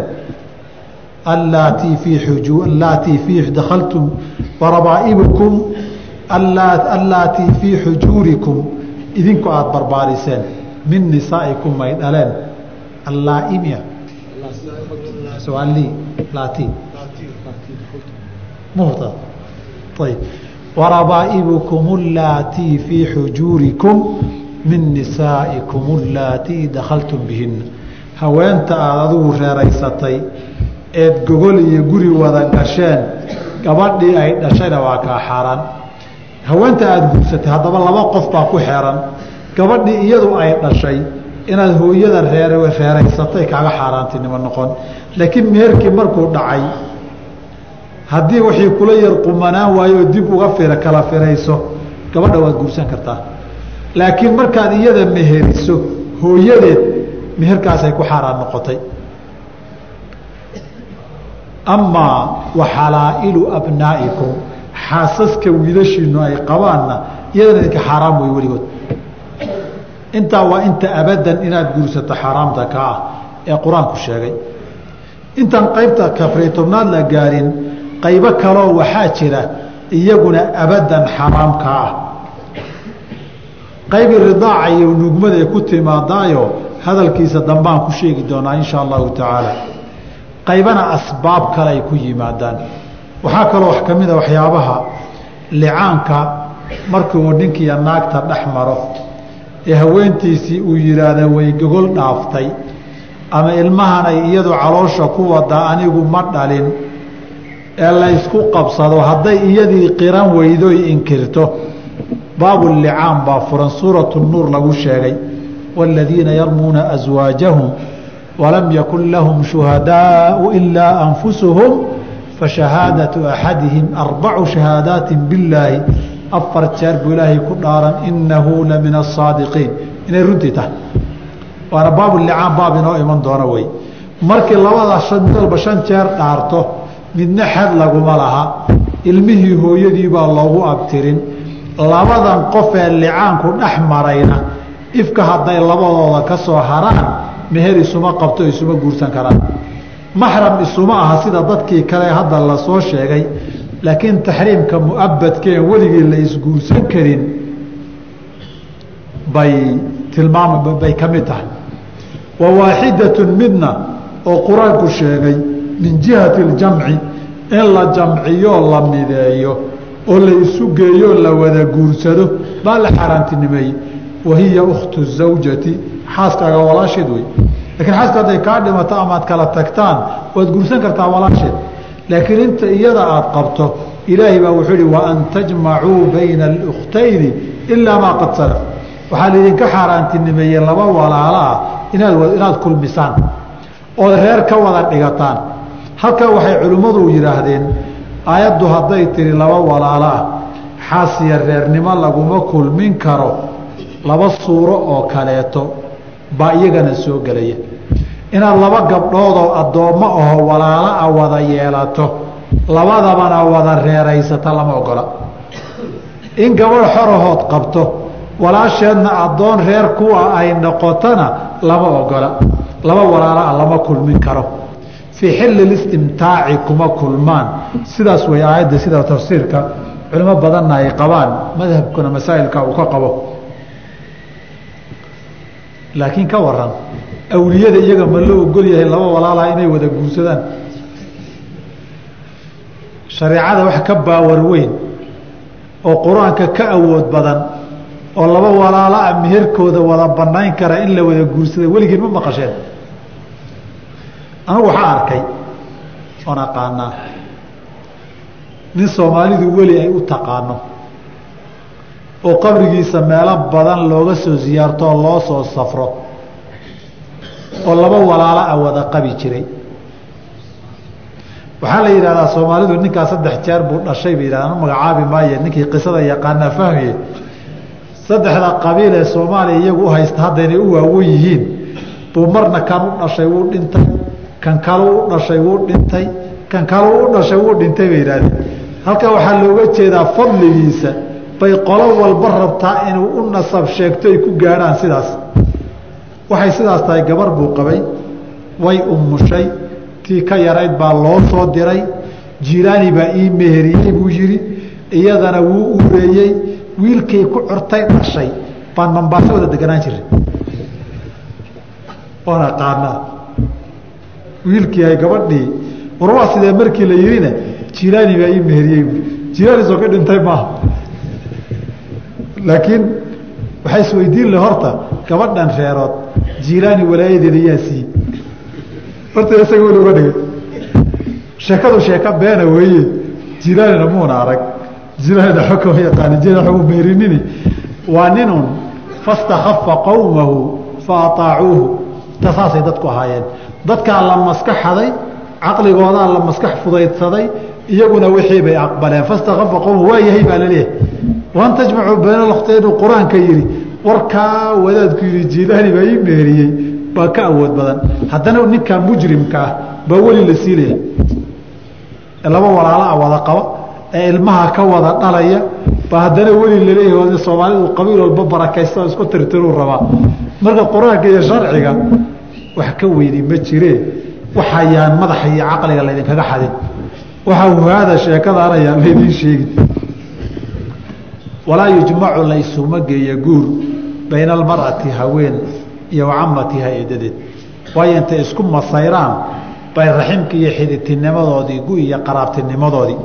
allaatii fii xuju allaatii fii dakhaltum wa rabaa'ibukum allaatii fii xujuurikum idinku aada barbaariseen min nisaa'ikum ay dhaleen. Allaaimia muhta ayb warabaa'ibukum allaatii fii xujuurikum min nisaa'ikum allaatii dakhaltum bihinna haweenta aada adigu reeraysatay eed gogol iyo guri wada gasheen gabadhii ay dhashayna waa kaa xaaraan haweenta aada guursatay haddaba laba qof baa ku xeeran. Gabadhii iyadu ay dhashay inaad hooyada reer reeraysatay kaaga xaaraantinimo noqon. Laakiin meherkii markuu dhacay haddii wixii kula yar qumanaan waayo oo dib uga kala firayso gabadha waad guursan kartaa laakiin markaad iyada meheriso hooyadeed meherkaasay ku xaaraan noqotay. Amaa waxalaa'ilu abnaa'ikum xaasaska wiilashiinu ay qabaanna iyadana idinka xaaraam wey weligood. Intaa waa inta abadan inaad guursato xaaraamta ka ah ee qur'aanku sheegay. Intaan qaybta kafray tobnaad la gaarin qaybo kaloo waxaa jira iyaguna abadan xaaraamka ah qaybi ridaaca iyo nugmada ay ku timaadaayo hadalkiisa dambaan ku sheegi doonaa insha allahu tacaala. Qaybana asbaab kale ay ku yimaadaan. Waxaa kaloo wax ka mid a waxyaabaha licaanka markii uu ninkiiyo naagta dhex maro ee haweentiisii uu yidhaahda way gogol dhaaftay ama ilmahan ay iyadu caloosha ku wadaa anigu ma dhalin ee laysku qabsado hadday iyadii qiran weydoy inkirto baabulicaan baa furan suuratu nuur lagu sheegay waaladiina yarmuuna aswaajahum walam yakun lahum shuhadaau ilaa anfusuhum fashahaadatu axadihim arbacu shahaadaati billaahi. Afar jeer buu ilaahay ku dhaaran inahu la min asaadiqiin inay runtii tahay. Waana baabulicaan baab inoo iman doona wey. Markii labada mid walba shan jeer dhaarto midna xad laguma laha. Ilmihii hooyadii baa loogu abtirin labadan qof ee licaanku dhex marayna ifka hadday labadooda ka soo haraan meher isuma qabto isuma guursan karaan. Maxram isuma aha sida dadkii kale hadda la soo sheegay laakiin taxriimka muabadkeen weligii la isguursan karin bay tilmaam bay ka mid tahay. Wa waaxidatun midna oo qur'aanku sheegay min jihati اljamci in la jamciyo la mideeyo oo la isu geeyo la wada guursado baa la xaaraantinimeeyey. Wahiya ukhtu zawjati xaaskaaga walaasheed wey lakiin xaaska hadday kaa dhimato amaad kala tagtaan waad guursan kartaa walaasheed. Laakiin inta iyada aada qabto ilaahay baa wuxuu ihi waan tajmacuu bayna alukhtayni ilaa maa qad salaf. Waxaa laydinka xaaraantinimeeyey laba walaalaah inaad inaad kulmisaan ood reer ka wada dhigataan. Halkaa waxay culimmadu yidhaahdeen aayaddu hadday tihi laba walaalo ah xaasiya reernimo laguma kulmin karo laba suuro oo kaleeto baa iyagana soo gelaya. Inaad laba gabdhoodoo addoommo aho walaalo ah wada yeelato labadabana wada reeraysata lama ogola. In gabadh xorahood qabto walaasheedna addoon reer kuwa ay noqotona lama ogola. Laba walaalo ah lama kulmin karo fii xilli listimtaaci kuma kulmaan. Sidaas way aayadda sida tafsiirka culimo badanna ay qabaan madhabkuna masaa'ilka uu ka qabo. Laakiin ka waran awliyada iyaga ma loo ogol yahay laba walaalaha inay wada guursadaan. Shareecada wax ka baawar weyn oo qur'aanka ka awood badan oo laba walaalo ah meherkooda wada banayn kara in la wada guursada weligiin ma maqasheen anigu waxaa arkay. Oon aqaanaa nin soomaalidu weli ay u taqaano. Oo qabrigiisa meelo badan looga soo siyaarto oo loo soo safro. Oo laba walaalo ah wada qabi jiray. Waxaa la yidhahdaa soomaalidu ninkaa saddex jeer buu dhashay bay yidhahdaan u magacaabi maaye ninkii qisada yaqaanaa fahmiye. Saddexda qabiil ee soomaaliya iyagu u haysta haddaynay u waawen yihiin. Buu marna kan u dhashay wuu dhintay kan kalu u dhashay wuu dhintay. Kan kalu u dhashay wuu dhintay bay yidhahdeen. Halkaa waxaa looga jeedaa fadligiisa bay qolo walba rabtaa inuu u nasab sheegto ay ku gaadhaan sidaas. Waxay sidaas tahay gabar buu qabay way umushay tii ka yarayd baa loo soo diray jiiraani baa ii meheriyey buu yidhi iyadana wuu ureeyey wiilkay ku curtay dhashay baan mambaaso wada deganaan jiray. Oon aqaanaa wiilkii ay gabadhii war waa sidee markii la yihina jiiraani baa ii meheriyey jiiraani soo ka dhintay maaha. Laakiin waxaa isweydiin le horta gabadhan reerood jiiraani walaayadeeda yaa siiyey horta isaga weli uga dhigay. Sheekadu sheeka beena weeye jiiraanina muuna arag. Jiiraanina xokama yaqaani jiiraan waxu meerinini. Waa ninun fastakhafa qowmahu fa ataacuuhu. Ta saasay dadku ahaayeen dadkaa la maskaxaday caqligoodaa la maskax fudaydsaday iyaguna wixii bay aqbaleen. Fastakhafa waa yahay baa la leeyahay waan tajmacuu bayna lkhtayn qur'aanka yidhi warkaa wadaadku yidhi jiilaani baa ii meeriyey. Baa ka awood badan. Haddana ninkaa mujrimka ah baa weli la siilaya ee laba walaala wada qaba ee ilmaha ka wada dhalaya ba haddana weli laleeyahy soomaalidu qabiil walba barakaysta isku tirtiruu rabaa. Marka qur'aanka iyo sharciga wax ka weyni ma jiree. Waxayaan madaxa iyo caqliga laydinkaga xadin. Waxaa huhaada sheekadaanaya laydiin sheegi walaa yujmacu laysuma geeya guur bayna almar'ati haween iyo wacamatiha eedadeed. Waayo intay isku masayraan bay raximka iyo xiditinimadoodii gu iyo qaraabtinimadoodii.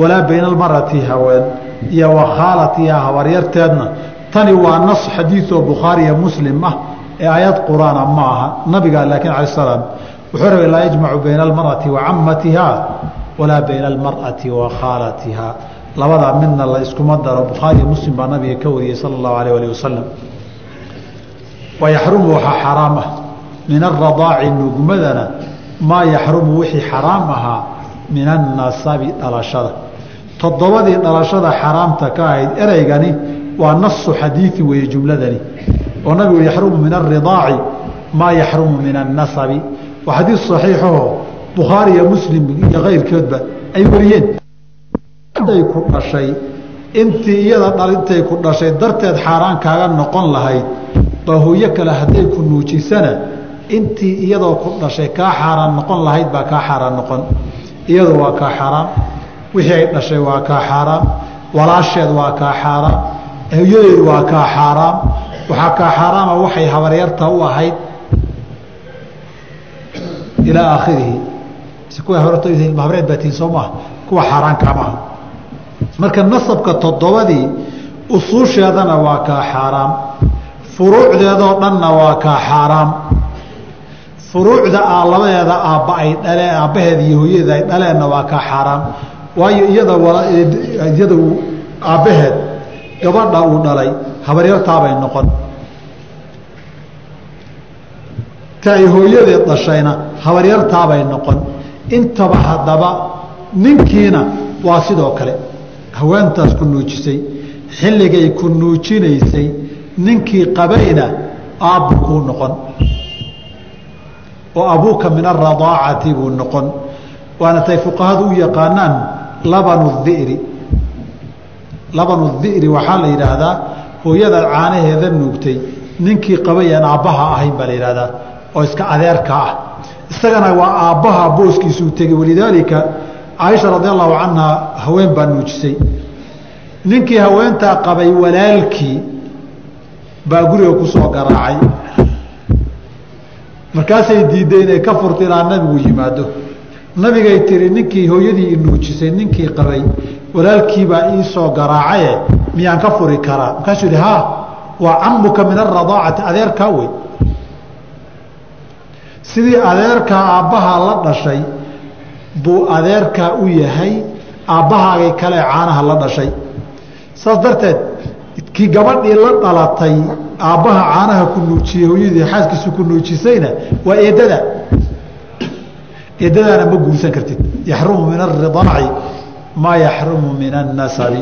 Walaa bayna almar'ati haween iyo wakhaalatiha habaryarteedna. Tani waa nas xadiioo bukhaariya muslim ah ee aayad qur'aana ma aha. Nabiga laakiin cala salaam wuxuu rabay laa yajmacu bayna almar'ati wa walaa bayna almar'ati wa labadaa midna la iskuma daro. Bukhaariya muslim baa nabiga ka wariyey sala allahu alayh alih wasalam wayaxrumu waxaa xaraam ah. Min aradaaci nugmadana maa yaxrumu wixii xaraam ahaa min annasabi dhalashada. Toddobadii dhalashada xaraamta ka ahayd ereygani waa nasu xadiii weeye jumladani oo nabigu yaxrumu min aridaaci maa yaxrumu min annasabi. Waa xadiis saxiixaho bukhaari iyo muslim iyo kayrkoodba ay wariyeen. Ay ku dhashay intii iyada dhalintay ku dhashay darteed xaaraan kaaga noqon lahayd. Baa hooyo kale hadday ku nuujisana intii iyadoo ku dhashay kaa xaaraan noqon lahayd baa kaa xaaraan noqon. Iyadu waa kaa xaaraam wixii ay dhashay waa kaa xaaraam walaasheed waa kaa xaaraam hooyadeedu waa kaa xaaraam waxaa kaa xaaraama waxay habaryarta u ahayd ilaa aakhirihi kuwa habreed baatiin soo maaha kuwa xaaraankaa maaha marka nasabka toddobadii usuusheedana waa kaa xaaraam. Furuucdeedoo dhanna waa kaa xaaraam. Furuucda labadeeda aabba ay dhaleen aabbaheeda iyo hooyadeeda ay dhaleenna waa kaa xaaraam. Waayo iyada iyada aabbaheed gabadha uu dhalay habaryartaabay noqon. Ta ay hooyadeed dhashayna habaryartaabay noqon. Intaba haddaba ninkiina waa sidoo kale haweentaas ku nuujisay xilligay ku nuujinaysay ninkii qabayna aabbu kuu noqon. Oo abuuka min aradaacati buu noqon. Waana tay fuqahadu u yaqaanaan labanu diri labanu diri waxaa la yidhaahdaa hooyada caanaheeda nuugtay ninkii qabayaan aabbaha ahayn baa la yidhahdaa oo iska adeerka ah. Isagana waa aabbaha booskiisuu tegey walidaalika caaisha radi allahu canha haween baa nuujisay. Ninkii haweentaa qabay walaalkii baa guriga ku soo garaacay. Markaasay diidday inay ka furta ilaa nabigu yimaado. Nabigay tiri ninkii hooyadii inuujisay ninkii qabay walaalkiibaa iisoo garaacaye miyaan ka furi karaa markaasuu yihi ha waa camuka min aradaacati adeerkaa wey sidii adeerkaa aabbahaa la dhashay buu adeerkaa u yahay aabbahaagay kale caanaha la dhashay. Saas darteed kii gabadhii la dhalatay aabbaha caanaha ku nuujiyey hooyadii xaaskiisu ku nuujisayna waa eedada eedadaana ma guursan kartid. Yaxrumu min aridaaci maa yaxrumu min annasabi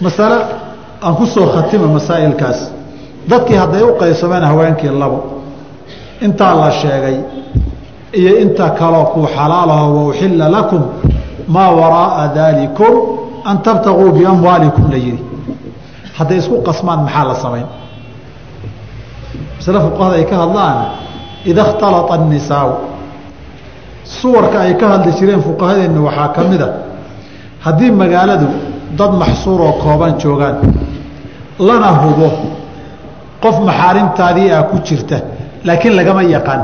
masale aan ku soo khatima masaa'ilkaas dadkii hadday u qaybsameen haweenkii labo intaa la sheegay iyo inta kaloo kuu xalaalaho wauxilla lakum maa waraa'a daalikum an tabtaguu biamwaalikum la yihi hadday isku qasmaan maxaa la samayn masle fuqahada ay ka hadlaan ida اkhtalaa الnisaau suwarka ay ka hadli jireen fuqahadeenna waxaa ka mid a. Haddii magaaladu dad maxsuuroo kooban joogaan lana hubo qof maxaarimtaadii ah ku jirta laakiin lagama yaqaan.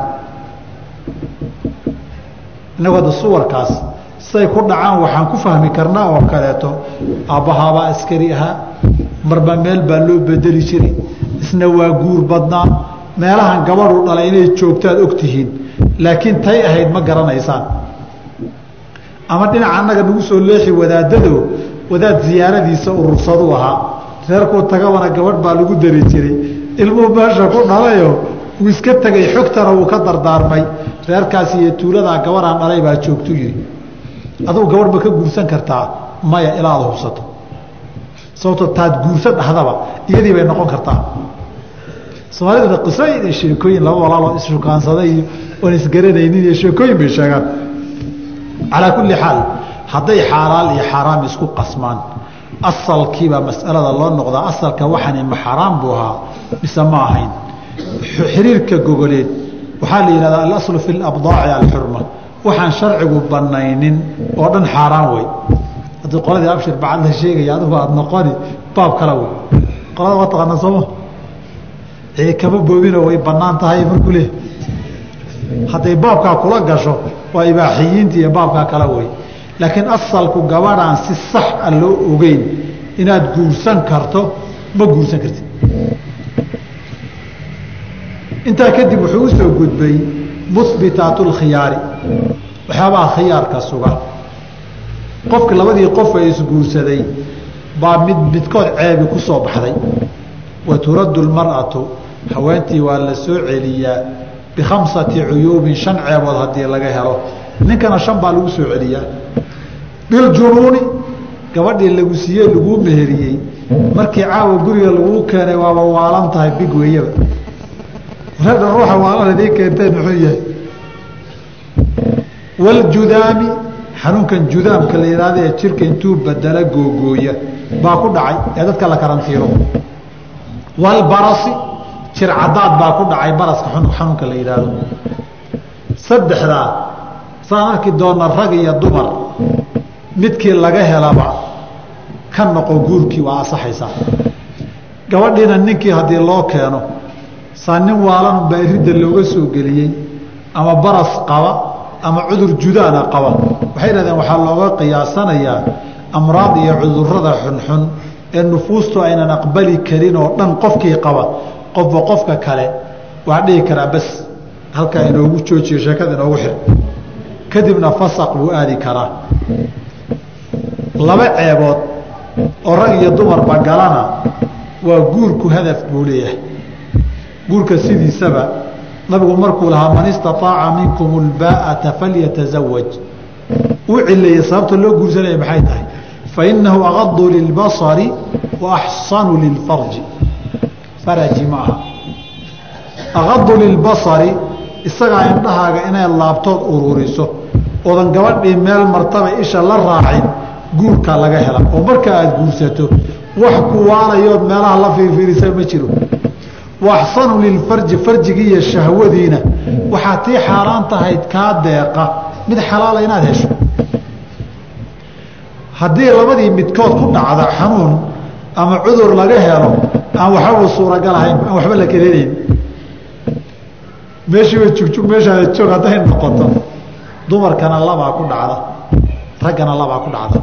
Innagu hadda suwarkaas siday ku dhacaan waxaan ku fahmi karnaa oo kaleeto aabbahaabaa askari ahaa marba meel baa loo bedeli jiray isna waa guur badnaa meelahan gabadhu dhalay inay joogtaad og tihiin laakiin tay ahayd ma garanaysaan. Ama dhinaca annaga nagu soo leexi wadaadado wadaad ziyaaradiisa urursaduu ahaa. Reerkuu tagabana gabadh baa lagu dari jiray. Ilmuhu meesha ku dhalayo wuu iska tegay xogtana wuu ka dardaarmay. Reerkaas iyo tuuladaa gabadhaan dhalay baa joogtu yidhi. Adugu gabadh ma ka guursan kartaa maya ilaa ad hubsato. Sababto taad guursan dhahdaba iyadii bay noqon kartaa soomaaliduna qisooyin iyo sheekooyin laba walaaloo isshukaansaday iyo oon isgaranaynin iyo sheekooyin bay sheegaan. Calaa kulli xaal hadday xaalaal iyo xaaraam isku qasmaan. Asalkiibaa masalada loo noqdaa asalka waxani ma xaraam buu ahaa mise ma ahayn. Xiriirka gogoleed waxaa la yihahdaa alaslu fi labdaaci alxurma. Waxaan sharcigu banaynin oo dhan xaaraan wey haddii qoladii abshir bacad la sheegaya adigu aada noqoni baab kala wey qolada waa taqaana sooma kama boobino way bannaan tahay markuu leehay hadday baabkaa kula gasho waa ibaaxiyiinta iyo baabkaa kala wey laakiin asalku gabadhaan si sax a loo ogeyn. Inaad guursan karto ma guursan kartid. Intaa kadib wuxuu u soo gudbay muhbitaat lkhiyaari waxyaabaha khiyaarka suga qofki labadii qof ay isguursaday baa mid midkood ceebi ku soo baxday. Wa turaddu haweentii waa la soo celiyaa bikhamsati cuyuubin shan ceebood haddii laga helo. Ninkana shan baa lagu soo celiyaa. Biljunuuni gabadhii lagu siiyey laguu meheriyey. Markii caawa guriga laguu keenay waaba waalan tahay big weeyaba. Reedhan ruuxa waalan idii keenteen muxuu yahay? Waljudaami xanuunkan judaamka la yidhahda ee jirka intuu badala googooya baa ku dhacay ee dadka la karantiiro walbarasi jir cadaad baa ku dhacay baraska xanuunka la yidhaahdo saddexdaa saan arki doona rag iyo dumar midkii laga helaba ka noqo guurkii waa asaxaysaa gabadhiina ninkii haddii loo keeno saa nin waalan baa iridda looga soo geliyey ama baras qaba ama cudur judaana qaba. Waxay dhahdeen waxaa looga qiyaasanayaa amraad iyo cudurrada xunxun ee nufuustu aynan aqbali karin oo dhan qofkii qaba qofba qofka kale waa dhihi karaa bas halkaa inoogu joojiyo sheekada inoogu xir. Kadibna fasaq buu aadi karaa. Laba ceebood oo rag iyo dumarba galana waa guurku hadaf buu leeyahay. Guurka sidiisaba nabigu markuu lahaa man istaaaca minkum اlbaa'ata falyatazawaj uu cileeyey sababta loo guursanaya maxay tahay? Fainahu agadu lilbasari wa axsanu lilfarji faraji ma aha agadu lilbasari isagaa indhahaaga inay laabtood ururiso oodan gabadhii meel martaba isha la raacin guurkaa laga hela. Oo marka aada guursato wax ku waalayood meelaha la fiirfiirisa ma jiro. Waaxsanu lilfarji farjigii iyo shahwadiina. Waxaa tii xaaraan tahayd kaa deeqa. Mid xalaala inaad hesho. Haddii labadii midkood ku dhacda xanuun ama cudur laga helo aan waxbaba suuragal ahayn aan waxba la kelinayn meeshiiba jugjug meeshaada joog hadday noqoto dumarkana labaa ku dhacda raggana labaa ku dhacda.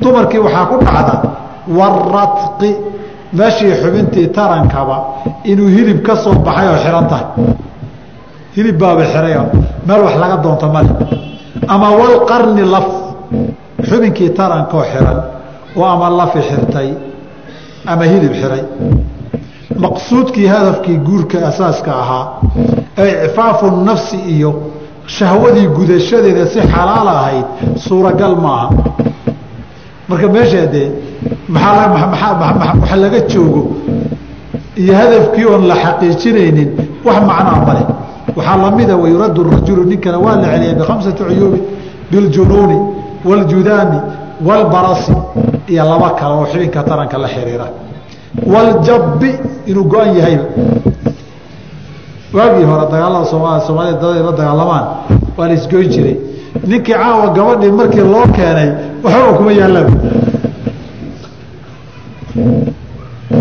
Dumarkii waxaa ku dhacda waradqi meeshii xubintii tarankaba inuu hilib ka soo baxay oo xihan tahay. Hilib baaba xirayo meel wax laga doonto male ama walqarni laf xubinkii tarankoo xihan oo ama lafi xirtay ama hilib xiray. Maqsuudkii hadafkii guurka asaaska ahaa ee icfaafu nafsi iyo shahwadii gudashadeeda si xalaal ahayd suuragal maaha. Marka meesha dee maaa laga joogo iyo hadafkii oon la xaqiijinaynin wax macnaa male waxaa lamida wayuradu rajulu ninkana waa la celiyay bikhamsati cuyuubin biljunuuni wاljudaami wاlbarasi iyo laba kale oo xibinka taranka la xiriira. Wاljabbi inuu go-an yahayba waagii hore dagaalada sooma soomaalida dad la dagaalamaan waa la isgoyn jiray. Ninkii caawa gabadhii markii loo keenay waxbaba kuma yaallaba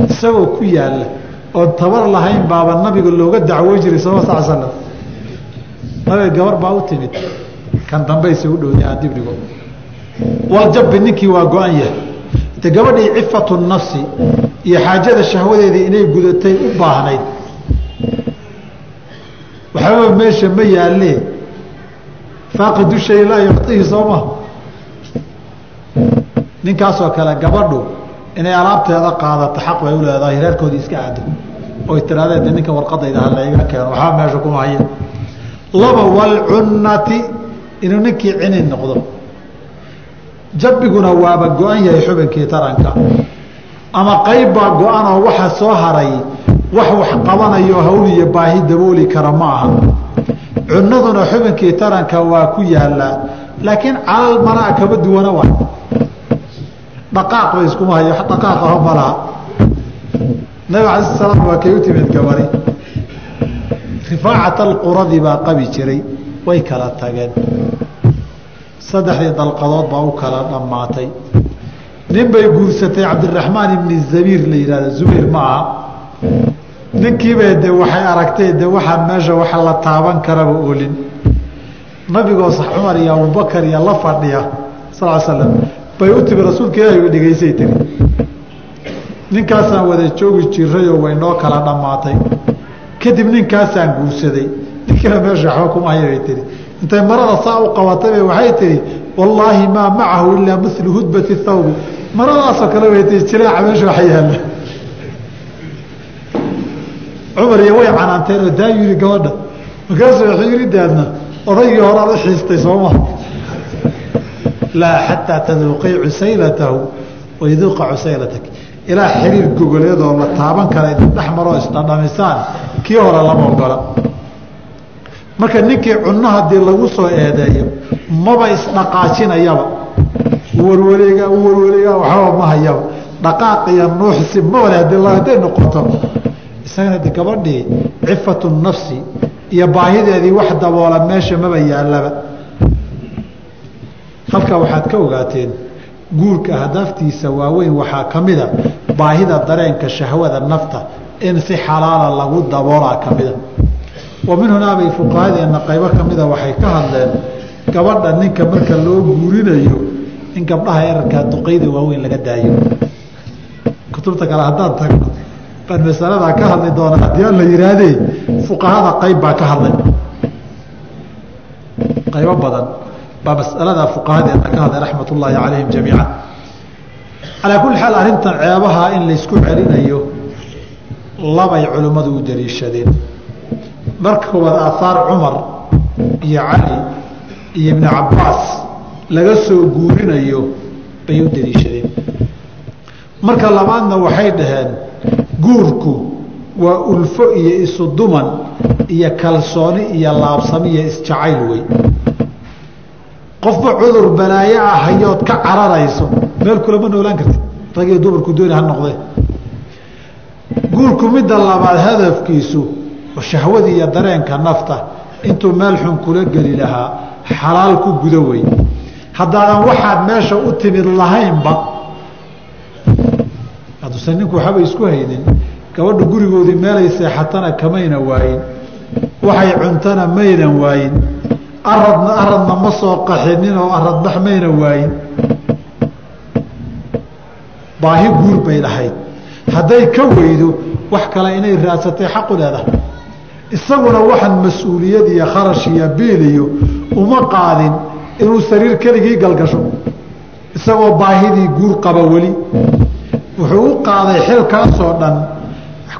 isagoo ku yaalla oon tabar lahayn baaba nabiga looga dacwoon jiray sal sal slam nabiga gabar baa u timid. Kan dambayse u dhowday aan dibdhigo waljabbi ninkii waa go-an yahay de gabadhii cifatu nafsi iyo xaajada shahwadeedii inay gudatay u baahnayd. Waxbaba meesha ma yaalee faaqidu shay laa yucطihi soo ma. Ninkaasoo kale gabadhu inay alaabteeda qaadato xaq bay u reerkoodii iska aado. Oy tirahdeen de ninka warqadayda ha layga keeno waxba meesha kuma haya laba walcunnati inuu ninkii cini noqdo jabbiguna waaba go-an yahay xubinkii taranka. Ama qayb baa go-an oo waxa soo haray wax wax qabanayo hawl iyo baahi dabooli kara ma aha. Cunaduna xubinkii taranka waa ku yaalaa laakiin calal maraa kama duwana waay dhaqaaq bay iskuma hayo dhaqaaq aho malaha nabig alai sl salaam waa kay u timid gabari rifaacat alquradi baa qabi jiray way kala tageen saddexdii dalqadood baa u kala dhammaatay. Nin bay guursatay cabdiraxmaan ibni zabiir la yihahda zubayr ma aha. Ninkiiba de waxay aragtay de waxaa meesha waxa la taaban karaba olin nabigoo sax cumar iyo abubakar iyo la fadhiya sal slam bay u timi rasuulka ilaahi dhegaysay tiri ninkaasaan wada joogi jirayoo way noo kala dhammaatay. Kadib ninkaasaan guursaday. Ninkiina meesha waxba kuma haya bay tihi intay marada saa u qabatay waxay tihi wallaahi maa macahu ilaa milu hudbati thawbi. Maradaasoo kale bay tii jileeca meesha wax yaalla. Cumar iyo way canaanteen oo daa yiri gabadha. Markaasuu wuxuu yiri daadna odaygii horaad u xiistay sooma laa xataa taduuqii cusaylatahu wayduuqa cusaylatak. Ilaa xiriir gogoleedoo la taaban kara idin dhex maroo isdhadhamisaan kii hore lama ogola marka ninkii cunno haddii lagu soo eedeeyo maba isdhaqaajinayaba. Warwareega warwareega waxbaba ma hayaba. Dhaqaaq iyo nuuxsi mabale haddii hadday noqoto. Isagana de gabadhii cifatu nafsi iyo baahideedii wax daboola meesha maba yaallaba. Halkaa waxaad ka ogaateen guurka ahdaaftiisa waaweyn waxaa ka mida baahida dareenka shahwada nafta in si xalaala lagu daboolaa ka mida wa min hunaa bay fuqahadeena qaybo ka mida waxay ka hadleen gabadha ninka marka loo guurinayo in gabdhaha erarkaa duqeyda waaweyn laga daayo. Kutubta kale haddaan tagno baan masaladaa ka hadli doona haddii aan la yihaahdee fuqahada qayb baa ka hadlay. Qaybo badan baa masaladaa fuqahadeena ka hadlay raxmat ullaahi calayhim jamiica calaa kulli xaal arrintan ceebaha in laysku celinayo labay culimmadu u daliishadeen marka koowaad aahaar cumar iyo cali iyo ibnu cabbaas laga soo guurinayo bay u daliishadeen marka labaadna waxay dhaheen guurku waa ulfo iyo isuduman iyo kalsooni iyo laabsami iyo isjacayl wey qofba cudur balaayo ah hayood ka cararayso meel kulama noolaan kartid. Rag iyo dumarku dooni ha noqdee. Guurku midda labaad hadafkiisu shahwada iyo dareenka nafta intuu meel xun kula geli lahaa xalaal ku gudo wey haddaadan waxaad meesha u timid lahaynba hadduusan ninku waxaba isku haynin gabadha gurigoodii meelay seexatana kamayna waayin waxay cuntana maynan waayin aradna aradna ma soo qaxinin oo aradbax mayna waayin. Baahi guur bay lahayd. Hadday ka weydo wax kale inay raadsatay xaqu leedahay isaguna waxaan mas'uuliyad iyo kharash iyo biil iyo uma qaadin inuu sariir keligii galgasho. Isagoo baahidii guur qaba weli. Wuxuu u qaaday xilkaasoo dhan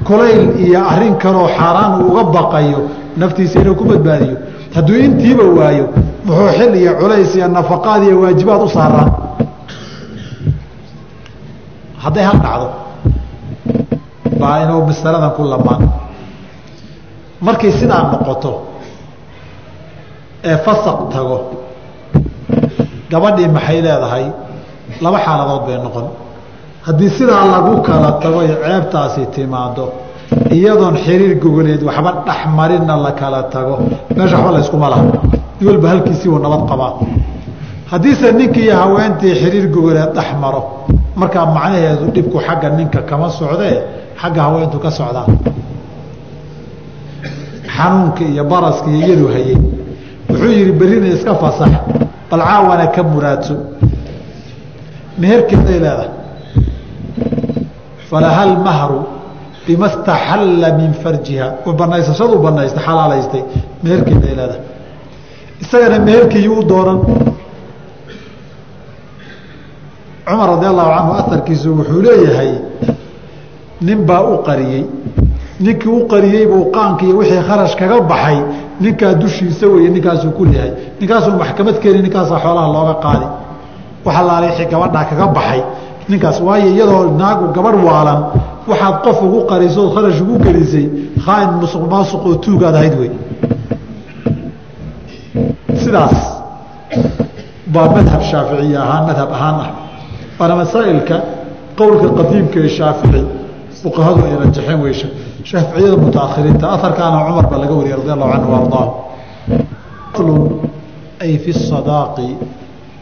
kulayl iyo arrin kaloo xaaraan uu uga baqayo naftiisa inuu ku badbaadiyo. Hadduu intiiba waayo muxuu xil iyo culays iyo nafaqaad iyo waajibaad u saaraan. Hadday hal dhacdo baa inuu masaladan ku lamaan markay sidaa noqoto ee fasaq tago gabadhii maxay leedahay? Laba xaaladood bay noqon. Haddii sidaa lagu kala tago ee ceebtaasi timaado iyadoon xiriir gogoleed waxba dhexmarinna la kala tago meesha waxba layskuma laha. Nin walba halkiisii uu nabad qabaa. Haddiise ninkii iyo haweentii xiriir gogoleed dhex maro markaa macnaheedu dhibku xagga ninka kama socdee xagga haweentu ka socdaa xanuunka iyo baraska iyo hayey wuxuu yihi berrina iska fasax bal caawana ka muraadso. Meherkeeday leedahay. Falahal mahru bima staxalla min farjiha. Banaysashadu banaystay xalaalaystay. Meherkeeday leedahay. Isagana meherkiiyu u dooran cumar radi allahu canhu aarkiisu wuxuu leeyahay nin baa u qariyey ninkii u qariyey buu qaanka iyo wixii kharash kaga baxay ninkaa dushiisa weye ninkaasuu ku leeyahay ninkaasuu maxkamad keeni ninkaasaa xoolaha looga qaadi. Waxa laala wixii gabadhaa kaga baxay. Ninkaas waayo iyadoo naagu gabadh waalan waxaad qof ugu qarisood kharash ugu gelisay khaain musuq maasuq oo tuugaad ahayd wey sidaas baa madhab shaaficiya ahaan madhab ahaan ah. Waana masaa'ilka qowlka qadiimka ee shaafici fuqahadu ay rajaxeen weysha shaaficiyada mutaakhiriinta aharkaana cumar baa laga wariyay radi allahu canhu ardaa. Aslun ay fi sadaaqi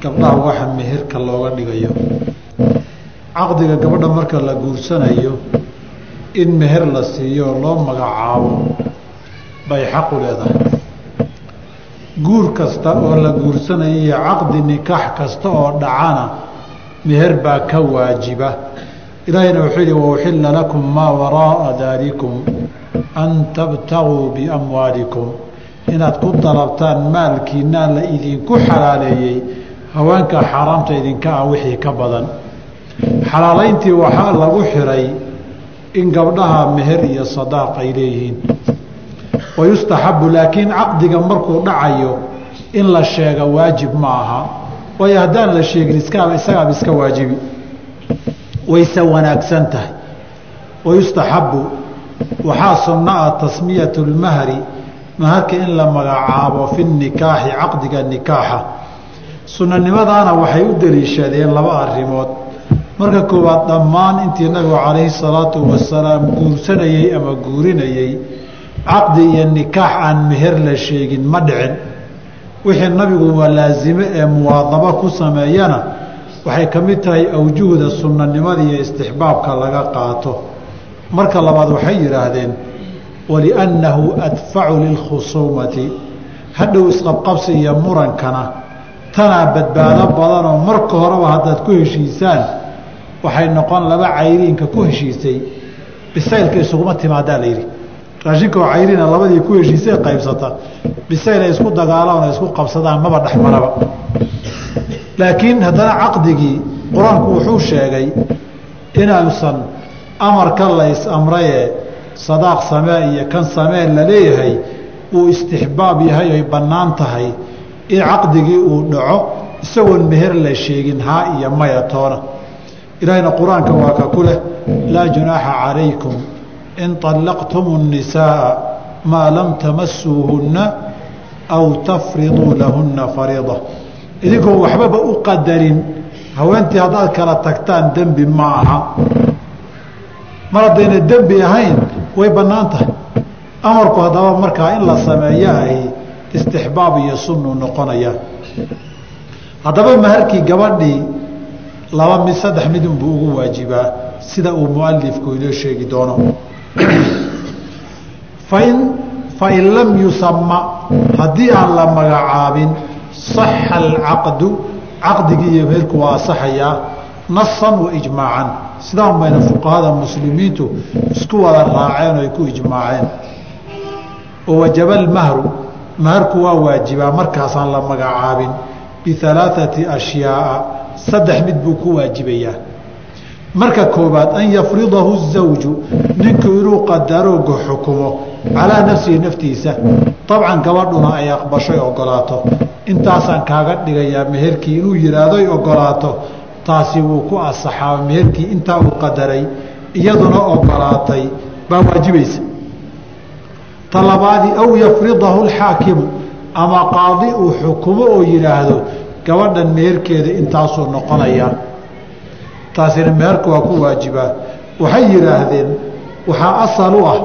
gabdhaha waxa meherka looga dhigayo. Caqdiga gabadha marka la guursanayo in meher la siiyo oo loo magacaabo bay xaqu leedahay. Guur kasta oo la guursanayo iyo caqdi nikaax kasta oo dhacana meher baa ka waajiba ilaahayna wuxuu yihi wauxilla lakum maa waraa'a daalikum an tabtaguu biamwaalikum inaad ku dalabtaan maalkiinaa la idinku xalaaleeyey haweenka xaaraamta idinka ah wixii ka badan xalaalayntii waxaa lagu xiray in gabdhaha meher iyo sadaaq ay leeyihiin wayustaxabu laakiin caqdiga markuu dhacayo in la sheega waajib ma aha waayo haddaan la sheegin iskaaba isagaaba iska waajibi wayse wanaagsan tahay. Wayustaxabu waxaa sunno ah tasmiyatu lmahri maharka in la magacaabo fi nikaaxi caqdiga nikaaxa. Sunanimadaana waxay u daliishadeen laba arrimood. Marka koowaad dhammaan intii nabigu calayhi salaatu wasalaam guursanayey ama guurinayey caqdi iyo nikaax aan meher la sheegin ma dhicin. Wixii nabigu laasime ee muwaadabo ku sameeyana waxay ka mid tahay awjuhda sunnanimada iyo istixbaabka laga qaato. Marka labaad waxay yidhaahdeen waliannahu adfacu lilkhusuumati. Hadhow isqabqabsi iyo murankana. Tanaa badbaado badanoo marka horeba haddaad ku heshiisaan waxay noqon laba cayriinka ku heshiisay. Bisaylka isuguma timaadaa layidhi raashinka oo cayrina labadii ku heshiisay qaybsata. Bisayl ay isku dagaalaan ay isku qabsadaan maba dhexmaraba laakiin haddana caqdigii qur-aanku wuxuu sheegay inuusan amarka lays amrayee sadaaq samee iyo kan samee la leeyahay uu istixbaab yahay oy bannaan tahay in caqdigii uu dhaco isagoon meher la sheegin haa iyo maya toona ilaahayna qur-aanka waa ka ku leh laa junaaxa calaykum in طallaqtum الnisaaa maa lam tamasuuhunna aw tafriduu lahunna fariida idinkoon waxbaba u qadarin. Haweentii haddaad kala tagtaan dembi ma aha mar haddayna dembi ahayn way bannaan tahay. Amarku haddaba markaa in la sameeyo ahi istixbaab iyo sunnuu noqonaya. Haddaba maharkii gabadhii laba mid saddex mid unbuu ugu waajibaa sida uu mualifku inoo sheegi doono. Fain fain lam yusama haddii aan la magacaabin saxa alcaqdu caqdigii iyo meelku waa asaxayaa nasan wa ijmaacan sidaan bayna fuqahada muslimiintu isku wada raaceen oo ay ku ijmaaceen oo wajaba almahru maharku waa waajibaa markaasaan la magacaabin bialaaati ashyaaa saddex mid buu ku waajibayaa marka koobaad an yafridahu zawju ninku inuu qadarooga xukumo calaa nafsihi naftiisa dabcan gabadhuna ay aqbashoy ogolaato intaasaan kaaga dhigayaa meherkii inuu yidhaahdoy ogolaato taasi wuu ku asaxaa meherkii intaa uu qadaray iyaduna ogolaatay baa waajibaysa. Talabaadii aw yafridahu اlxaakimu ama qaadi uu xukumo oo yidhaahdo gabadhan meherkeeda intaasuu noqonayaa taasina meherka waa ku waajibaa. Waxay yidhaahdeen waxaa asal u ah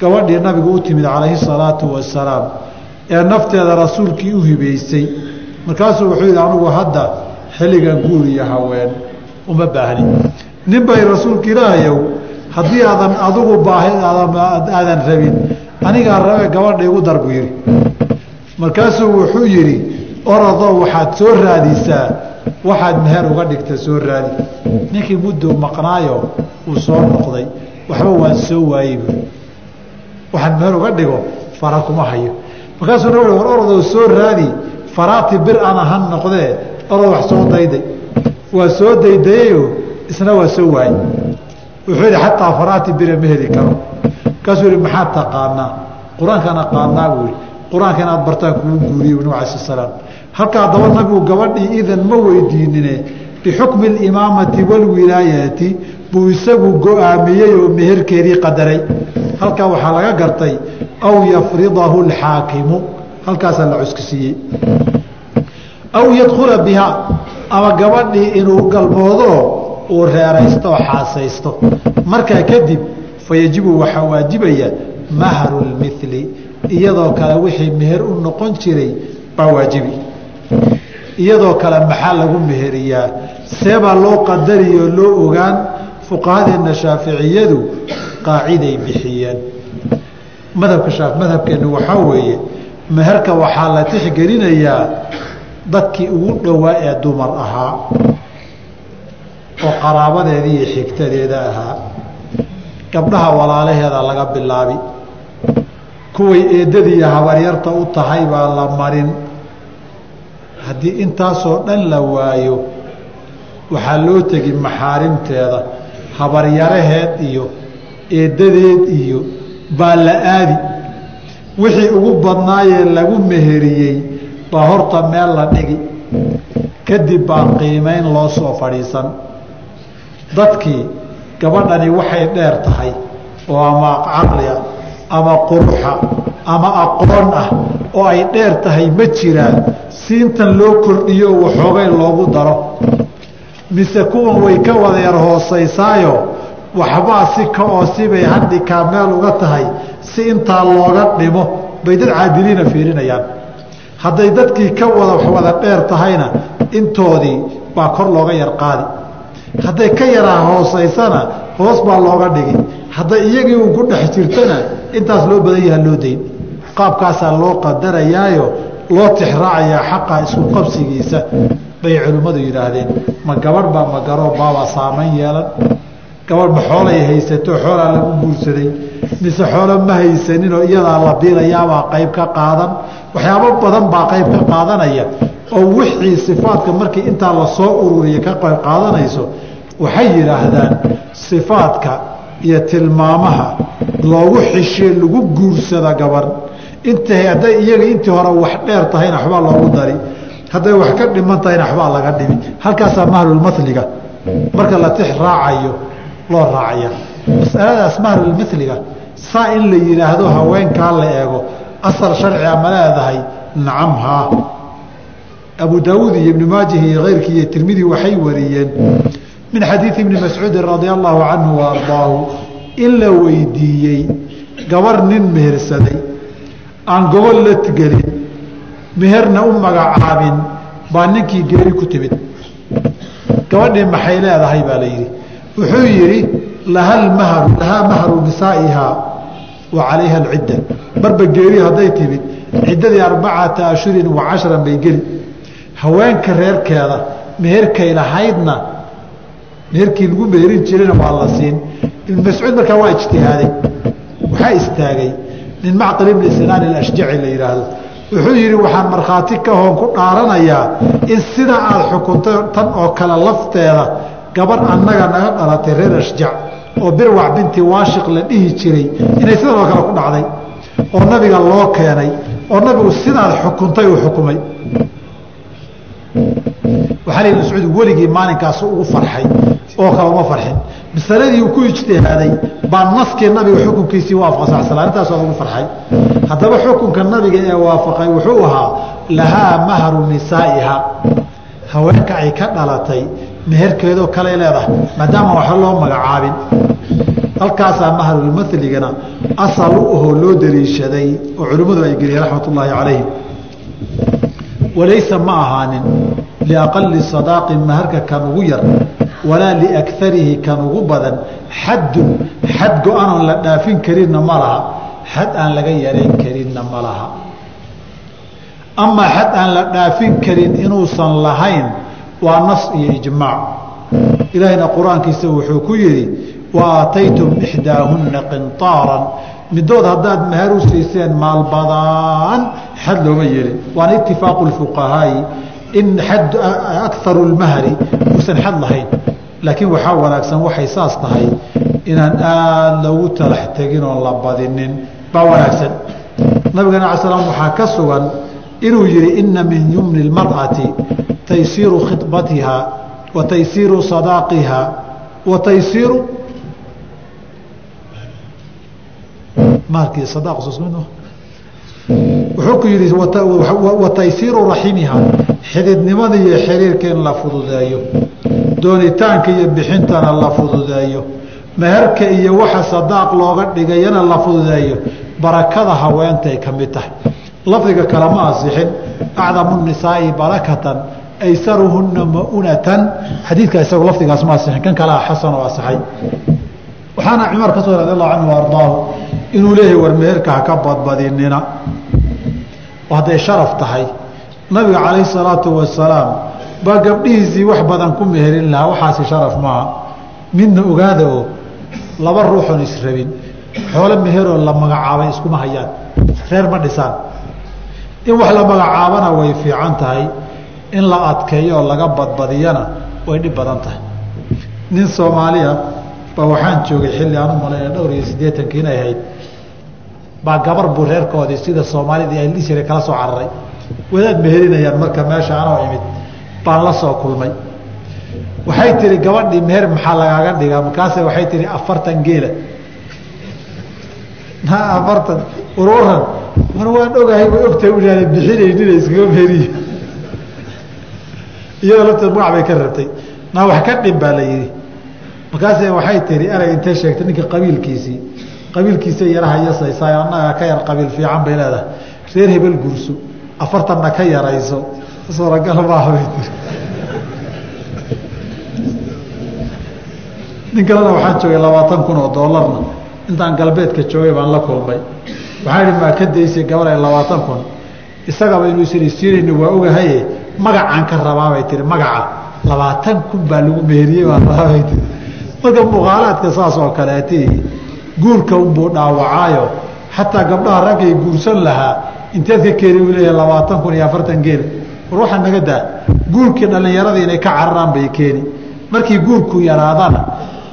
gabadhii nabigu u timid calayhi salaatu wasalaam ee nafteeda rasuulkii u hibaysay markaasuu wuxuu yidhi anugu hadda xilligan guur iyo haween uma baahni. Nin bay rasuulka ilaahayow haddii aadan adigu baahi aadan rabin anigaa rabe gabadha igu dar buu yidhi. Markaasuu wuxuu yidhi orodoo waxaad soo raadisaa. Waxaad meher uga dhigta soo raadi. Ninkii muddou maqnaayo uu soo noqday. Waxba waan soo waayey buui waxaan meher uga dhigo fara kuma hayo. Markaasuu na war orodoo soo raadi faraati bir ana ha noqdee orod wax soo dayday. Waa soo daydayeyo isna waa soo waayey. Wuxuu yidhi xataa faraati bira ma heli karo. Markaasuu yihi maxaad taqaanaa? Qur'aankaan aqaanaa buu yihi qur'aanka inaad bartaan kugu guuriyey nab alai salaam. Halka haddaba nabigu gabadhii idan ma weydiinine bixukmi alimaamati walwilaayati buu isagu go'aamiyey oo meherkeedii qadaray halkaa waxaa laga gartay aw yafridahu alxaakimu halkaasaa la cuskisiiyey aw yadkhula bihaa ama gabadhii inuu galmoodo uu reeraysto oo xaasaysto. Markaa kadib fayajibu waxaa waajibaya mahru lmili iyadoo kale wixii meher u noqon jiray baa waajibi. Iyadoo kale maxaa lagu meheriyaa? Seebaa loo qadariyoo loo ogaan. Fuqahadeenna shaaficiyadu qaaciday bixiyeen. Madhabka madhabkeennu waxaa weeye meherka waxaa la tixgelinayaa dadkii ugu dhowaa ee dumar ahaa oo qaraabadeeda iyo xigtadeeda ahaa. Gabdhaha walaalaheeda laga bilaabi kuway eeddadiiyo habaryarta u tahay baa la marin. Haddii intaasoo dhan la waayo waxaa loo tegi maxaarimteeda habaryaraheed iyo eeddadeed iyo baa la aadi. Wixii ugu badnaayee lagu meheriyey baa horta meel la dhigi. Kadib baa qiimayn loo soo fadhiisan. Dadkii gabadhani waxay dheer tahay oo ama caqli ah ama quruxa ama aqoon ah oo ay dheer tahay ma jiraan. Siintan loo kordhiyo waxoogay loogu daro. Mise kuwan way ka wadeer hoosaysaayo waxbaa si ka oo sibay handhikaa meel uga tahay si intaa looga dhimo bay dad caadiliina fiirinayaan. Hadday dadkii ka wada wada dheer tahayna intoodii baa kor looga yar qaadi. Hadday ka yaraa hoosaysana hoos baa looga dhigi. Hadday iyagii uu ku dhex jirtana intaas loo badan yaha loo dayn. Qaabkaasaa loo qadarayaayo loo tixraacayaa xaqa isku qabsigiisa bay culimmadu yidhaahdeen. Ma gabadh baa ma garoo baabaa saamayn yeelan gabadh ma xoolay haysato xoolaa lagu guursaday mise xoolo ma haysaninoo iyadaa la biilayaabaa qayb ka qaadan waxyaabo badan baa qayb ka qaadanaya oo wixii sifaadka markii intaa la soo ururiya ka qayb qaadanayso waxay yidhaahdaan sifaadka iyo tilmaamaha loogu xishee lagu guursada gabadh inta hadday iyaga intii hore wax dheer tahayna waxbaa loogu dari hadday wax ka dhiman tahayna waxbaa laga dhimi halkaasaa mahlulmaliga marka la tix raacayo loo raacaya masaladaas mahlulmaliga saa in la yidhaahdo haweenkaa la eego asal sharciga ma leedahay nacam haa abu daawuud iyo ibnu maajah iyo keyrkii iyo tirmidi waxay wariyeen. Min xadiidi ibni mascuudin radia allahu canhu wa ardaahu in la weydiiyey gabar nin mehersaday. Aan gobol la gelin meherna u magacaabin baa ninkii geeri ku timid. Gabadhii maxay leedahay baa la yidhi wuxuu yidhi lahaa mahru nisaa'ihaa wa calayha alcidda. Marba geeri hadday timid ciddadii arbacata ashhurin wa cashran bay geli. Haweenka reerkeeda meherkay lahaydna meherkii lagu meherin jirayna waa la siin. Ibnu mascuud markaa waa ijtihaaday waxaa istaagay nin macqil ibni sinaan ilashjaci la yidhaahdo wuxuu yidhi waxaan markhaati ka hoon ku dhaaranayaa in sida aada xukuntay tan oo kale lafteeda gabar annaga naga dhalatay reer ashjac oo birwac binti waashiq la dhihi jiray inay sidan oo kale ku dhacday oo nabiga loo keenay oo nabigu sidaad xukuntay uu xukumay. Waxaa la mascuud weligii maalinkaas ugu farxay oo kale uma farxin. Masaladii uu ku ijtihaaday baa naskii nabiga xukunkiisii waafaqay sal arrintaas waa ugu farxay. Haddaba xukunka nabiga ee waafaqay wuxuu ahaa lahaa mahru nisaa'iha. Haweenka ay ka dhalatay meherkeedoo kale leedahay maadaama waxba loo magacaabin. Halkaasaa mahrulmaligana asal u loo daliishaday oo culimmadu ay geliyeen raxmat ullaahi calayhim walaysa ma ahaanin liaqali sadaaqin maharka kan ugu yar walaa liakarihi kan ugu badan xaddun xad go-anoon la dhaafin karinna ma laha xad aan laga yarayn karinna ma laha. Amaa xad aan la dhaafin karin inuusan lahayn waa nas iyo ijmaac. Ilaahayna qur'aankiisa wuxuu ku yidhi wa aataytum ixdaahunna qintaaran. Midood haddaad meher u siiseen maalbadaan xad looma yeelin waana itifaaqu fuqahaa'i. In akaru lmahri uusan xad lahayn. Laakiin waxaa wanaagsan waxay saas tahay inaan aada loogu talax tegin oon la badinin. Baa wanaagsan. Nabigana ala slam waxaa ka sugan inuu yihi ina min yumni اlmarأati taysiiru khibatiha wa taysiiru sadaaqiha wa taysiiru wuxuu ku yidhi wa taysiiru raximiha xididnimada iyo xiriirka in la fududeeyo doonitaanka iyo bixintana la fududeeyo meherka iyo waxa sadaaq looga dhigayana la fududeeyo barakada haweentay ka mid tahay lafdiga kale ma asixin. Acdamu nisaa'i barakatan aysaruhuna maunatan. Xadiidka isagu lafdigaas ma asixin kan kalea xasan oo asaxay waxaana cumar ka soo radi allahu canhu ardaahu inuu leeyahay war meherka haka badbadinina hadday sharaf tahay. Nabiga calayhi salaatu wasalaam baa gabdhihiisii wax badan ku meherin lahaa waxaasi sharaf maaha. Midna ogaada oo laba ruuxoon israbin xoolo meheroo la magacaabay iskuma hayaan. Reer ma dhisaan in wax la magacaabana way fiican tahay in la adkeeyo oo laga badbadiyana way dhib badan tahay. Nin soomaaliya baa waxaan joogay xilli aan u maleyna dhowr iyo siddeetankii inay ahayd baa gabar buu reerkoodii sida soomaalidii ay dhisire kala soo cararay. Wadaad meherinayaan marka meesha anoo imid baan la soo kulmay. Waxay tihi gabadhii meher maxaa lagaaga dhigaa? Markaase waxay tihi afartan geela. *laughs* Afartan warwaran mar waan ogahay way ogtahay uaana bixinaynina iskaga meheriye iyadoo lafteed magac bay ka rabtay naa wax ka dhin baa la yidhi. Markaase waxay tihi erey intay sheegtay ninka qabiilkiisii? Qabiilkiisa yaraha yasaysaa annaga ka yar qabiil fiican bay leedahay. Reer hebel gurso afartanna ka yarayso. Suuragal maaha bay tii nin kalena waxaan joogay labaatan kun oo doolarna intaan galbeedka joogay baan la kulmay waxaa ihi maa ka daysay gabar ay labaatan kun. Isagaba inuusan isiinayni waa ogahaye magacaan ka rabaabay tihi magaca. Labaatan kun baa lagu meheriyey baan rabaabay tii marka muuqaalaadka saas oo kaleeti guurka unbuu dhaawacaayo xataa gabdhaha raggay guursan lahaa inteed ka keeni uu leeyahay labaatan kun iyo afartan geel. War waxaa naga daa guurkii dhallinyaradii inay ka cararaan bay keeni. Markii guurku yaraadana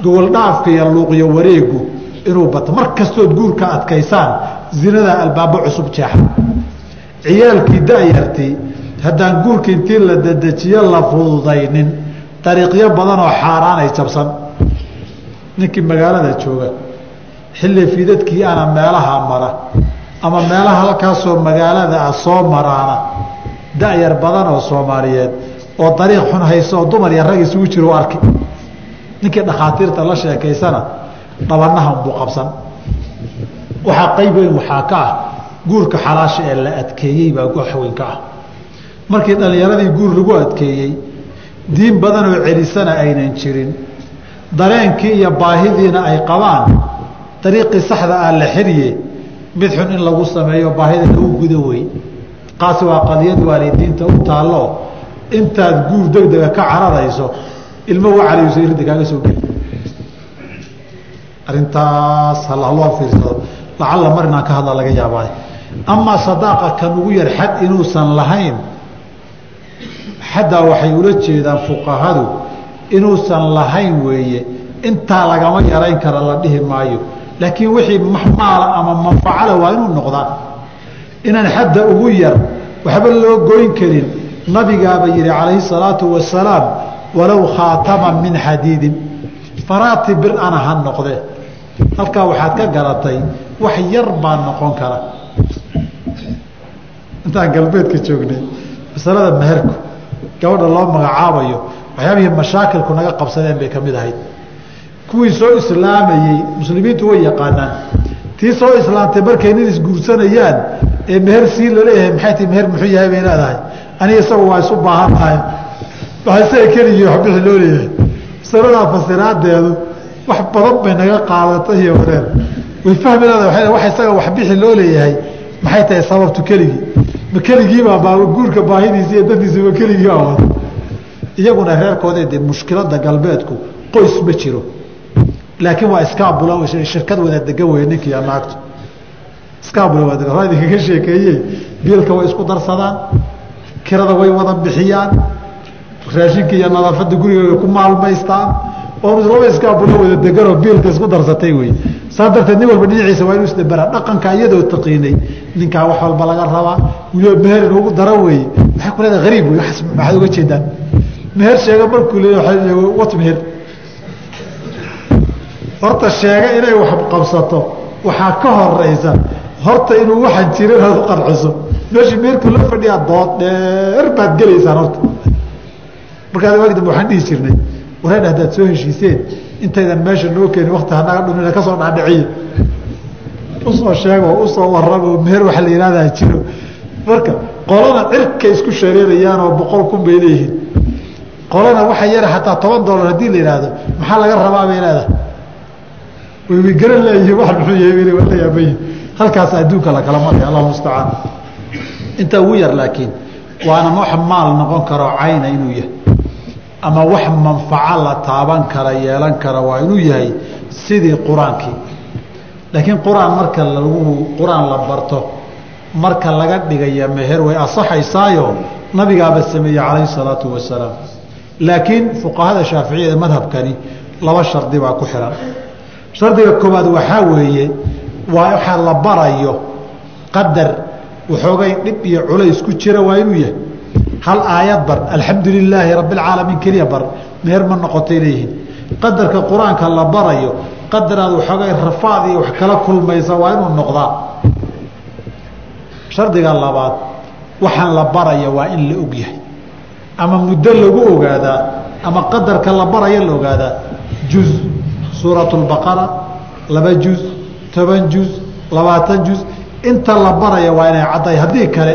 gogoldhaafka iyo luuqyo wareegu inuu bato. Mar kastood guurka adkaysaan zinadaa albaabo cusub jeexa. Ciyaalkii da'yartii haddaan guurka intii la dadejiyo la fududaynin dariiqyo badan oo xaaraanay jabsan. Ninkii magaalada jooga xilli fidadkii ana meelaha mara ama meelaha halkaasoo magaalada ah soo maraana da'yar badan oo soomaaliyeed oo dariiq xun hayso oo dumar iyo rag isugu jiro arki. Ninkii dhakhaatiirta la sheekaysana dhabanahan buu qabsan waxaa qayb weyn waxaa ka ah. Guurka xalaasha ee la adkeeyey baa wax weyn ka ah. Markii dhallinyaradii guur lagu adkeeyey diin badanoo celisana aynan jirin. Dareenkii iyo baahidiina ay qabaan dariiqii saxda ah la xirye mid xun in lagu sameeyo baahida lagu gudo wey qaasi waa qadiyad waalidiinta u taallo. Intaad guur degdega ka cararayso ilmo wacaliyusa irinta kaaga soo geli. Arrintaas haloo fiirsado lacalla mar ka hadla laga yaabaayo. Amaa sadaaqa kan ugu yar xad inuusan lahayn xaddaa waxay ula jeedaan fuqahadu inuusan lahayn weeye. Intaa lagama yarayn kara la dhihi maayo. Laakiin wixii maxmaala ama manfacala waa inuu noqdaa. Inaan xadda ugu yar waxba loo goyn karin. Nabigaaba yihi calayhi salaatu wasalaam walow khaataman min xadiidin. Faraati bir ana noqde. Halkaa waxaad ka garatay wax yar baa noqon kara intaan galbeedka joognay masalada meherku gabadha loo magacaabayo waxyaabihii mashaakilku naga qabsadeen bay ka mid ahayd. Kuwii soo islaamayey muslimiintu way yaqaanaan. Tii soo islaamtay markay nin isguursanayaan ee meher sii la leeyahay maxay tii meher muxuu yahay bay leedahay? Aniga isagu waa isu baahan tahay. Waxa isaga keligii wax bixi loo leeyahay. Masaladaa fasiraadeedu wax badan bay naga qaadatay iyo wareer way fahmi leedahay wax isaga wax bixi loo leeyahay. Maxay tahay sababtu keligii? Ma keligiibaa baa guurka baahidiisi iyo dantiisaba keligii baa wada iyaguna reerkoodee dee mushkilada galbeedku qoys ma jiro. Laakiin waa iskaabula shirkad wada degan wey ninkiiyo naagtu. Iskaabula waa idinkaga sheekeeye biilka way isku darsadaan. Kirada way wada bixiyaan. Raashinka iyo nadaafada guriga way ku maalmaystaan. Oo laba iskaabula wada deganoo biilka isku darsatay wey saa darteed nin walba dhinaciisa waa inuu isdabara dhaqanka iyadoo taqiinay ninkaa wax walba laga rabaa wiliba meher inugu dara weeye. Waxay ku leedahay hariib wey maxaad uga jeedaan? Meher sheega markuu leeya wat meher? Horta sheega inay wax qabsato waxaa ka horeysa horta inuu waxaan jirin aad u qanciso meeshii meerkuu la fadhiyaa dood dheer baad gelaysaan horta. Markaad waagi dambe waxaan dhihi jirnay wareedh haddaad soo heshiiseen intaydan meesha noo keeni wakti hanaga dhumina ka soo dhaadhiciya u soo sheego u soo waramo meher waxa la yihahdaa jiro. Marka qolana cirka isku shareerayaan oo boqol kun bay leeyihiin. Qolana waxa yara xataa toban dollar haddii la yidhaahdo maxaa laga rabaa bay leedahay? Way garan leeyihiin wax muxuu yahay waa la yaabayi halkaas adduunka la kala maraya allahu mustacaan intaa ugu yar laakiin waana wax maal noqon karo cayna inuu yahay ama wax manfaco la taaban kara yeelan kara waa inuu yahay sidii qur'aankii. Laakiin qur'aan marka lagu qur'aan la barto marka laga dhigaya meher way asaxaysaayo nabigaaba sameeyey calayhi salaatu wasalaam. Laakiin fuqahada shaaficiyada madhabkani laba shardi baa ku xihan shardiga koowaad waxaa weeye waa waxaa la barayo qadar waxoogay dhib iyo culays ku jira waa inuu yahay hal aayad bar alxamdu lilaahi rabbi alcaalamiin keliya bar meher ma noqotay leeyihiin. Qadarka qur'aanka la barayo qadaraad waxoogay rafaad iyo wax kala kulmaysa waa inuu noqdaa. Shardiga labaad waxaan la baraya waa in la og yahay. Ama muddo lagu ogaadaa ama qadarka la baraya la ogaadaa. Juz suurat lbaqara laba juz toban juz labaatan juz. Inta la baraya waa inay cadday. Haddii kale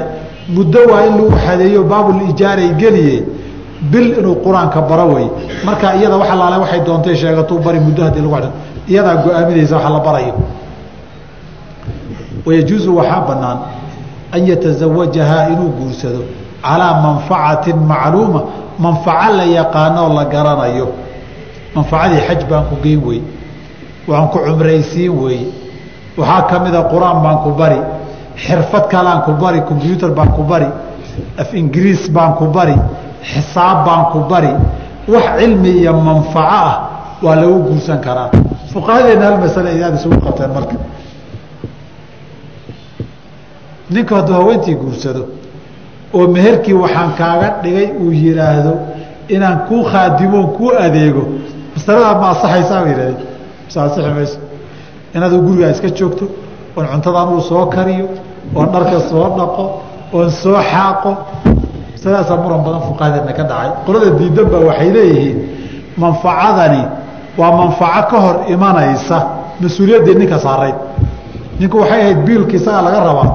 muddo waa in lagu xadeeyo baabulijaaray geliye bil inuu qur'aanka baro wey marka iyada wax alaale waxay doontay sheegatuu bari muddo haddii lagu a iyadaa go'aaminaysa wax la barayo. Wayajuusu waxaa bannaan an yatazawajahaa inuu guursado calaa manfacatin macluuma. Manfaco la yaqaanoo la garanayo. Manfacadii xaj baan ku geyn wey waan ku cumraysiin weeye waxaa ka mida qur'aan baan ku bari xirfad kalaan ku bari combyuutar baan ku bari af ingiriis baan ku bari xisaab baan ku bari wax cilmi iyo manfaco ah waa lagu guursan karaa. Fuqahadeenna hal masale ayaad isugu qabteen marka. Ninku hadduu haweentii guursado oo meherkii waxaan kaaga dhigay uu yidhaahdo inaan kuu khaadimoon kuu adeego. Masaladaa ma asaxaysaa ba yidhahdeen mase asixi mayso inaaduu gurigaa iska joogto oon cuntadan uu soo kariyo oon dharka soo dhaqo oon soo xaaqo masaladaasaa muran badan fuqahadeedna ka dhacay. Qolada diidan baa waxay leeyihiin manfacadani waa manfaco ka hor imanaysa mas'uuliyaddii ninka saarayd ninku waxay ahayd biilka isagaa laga rabaa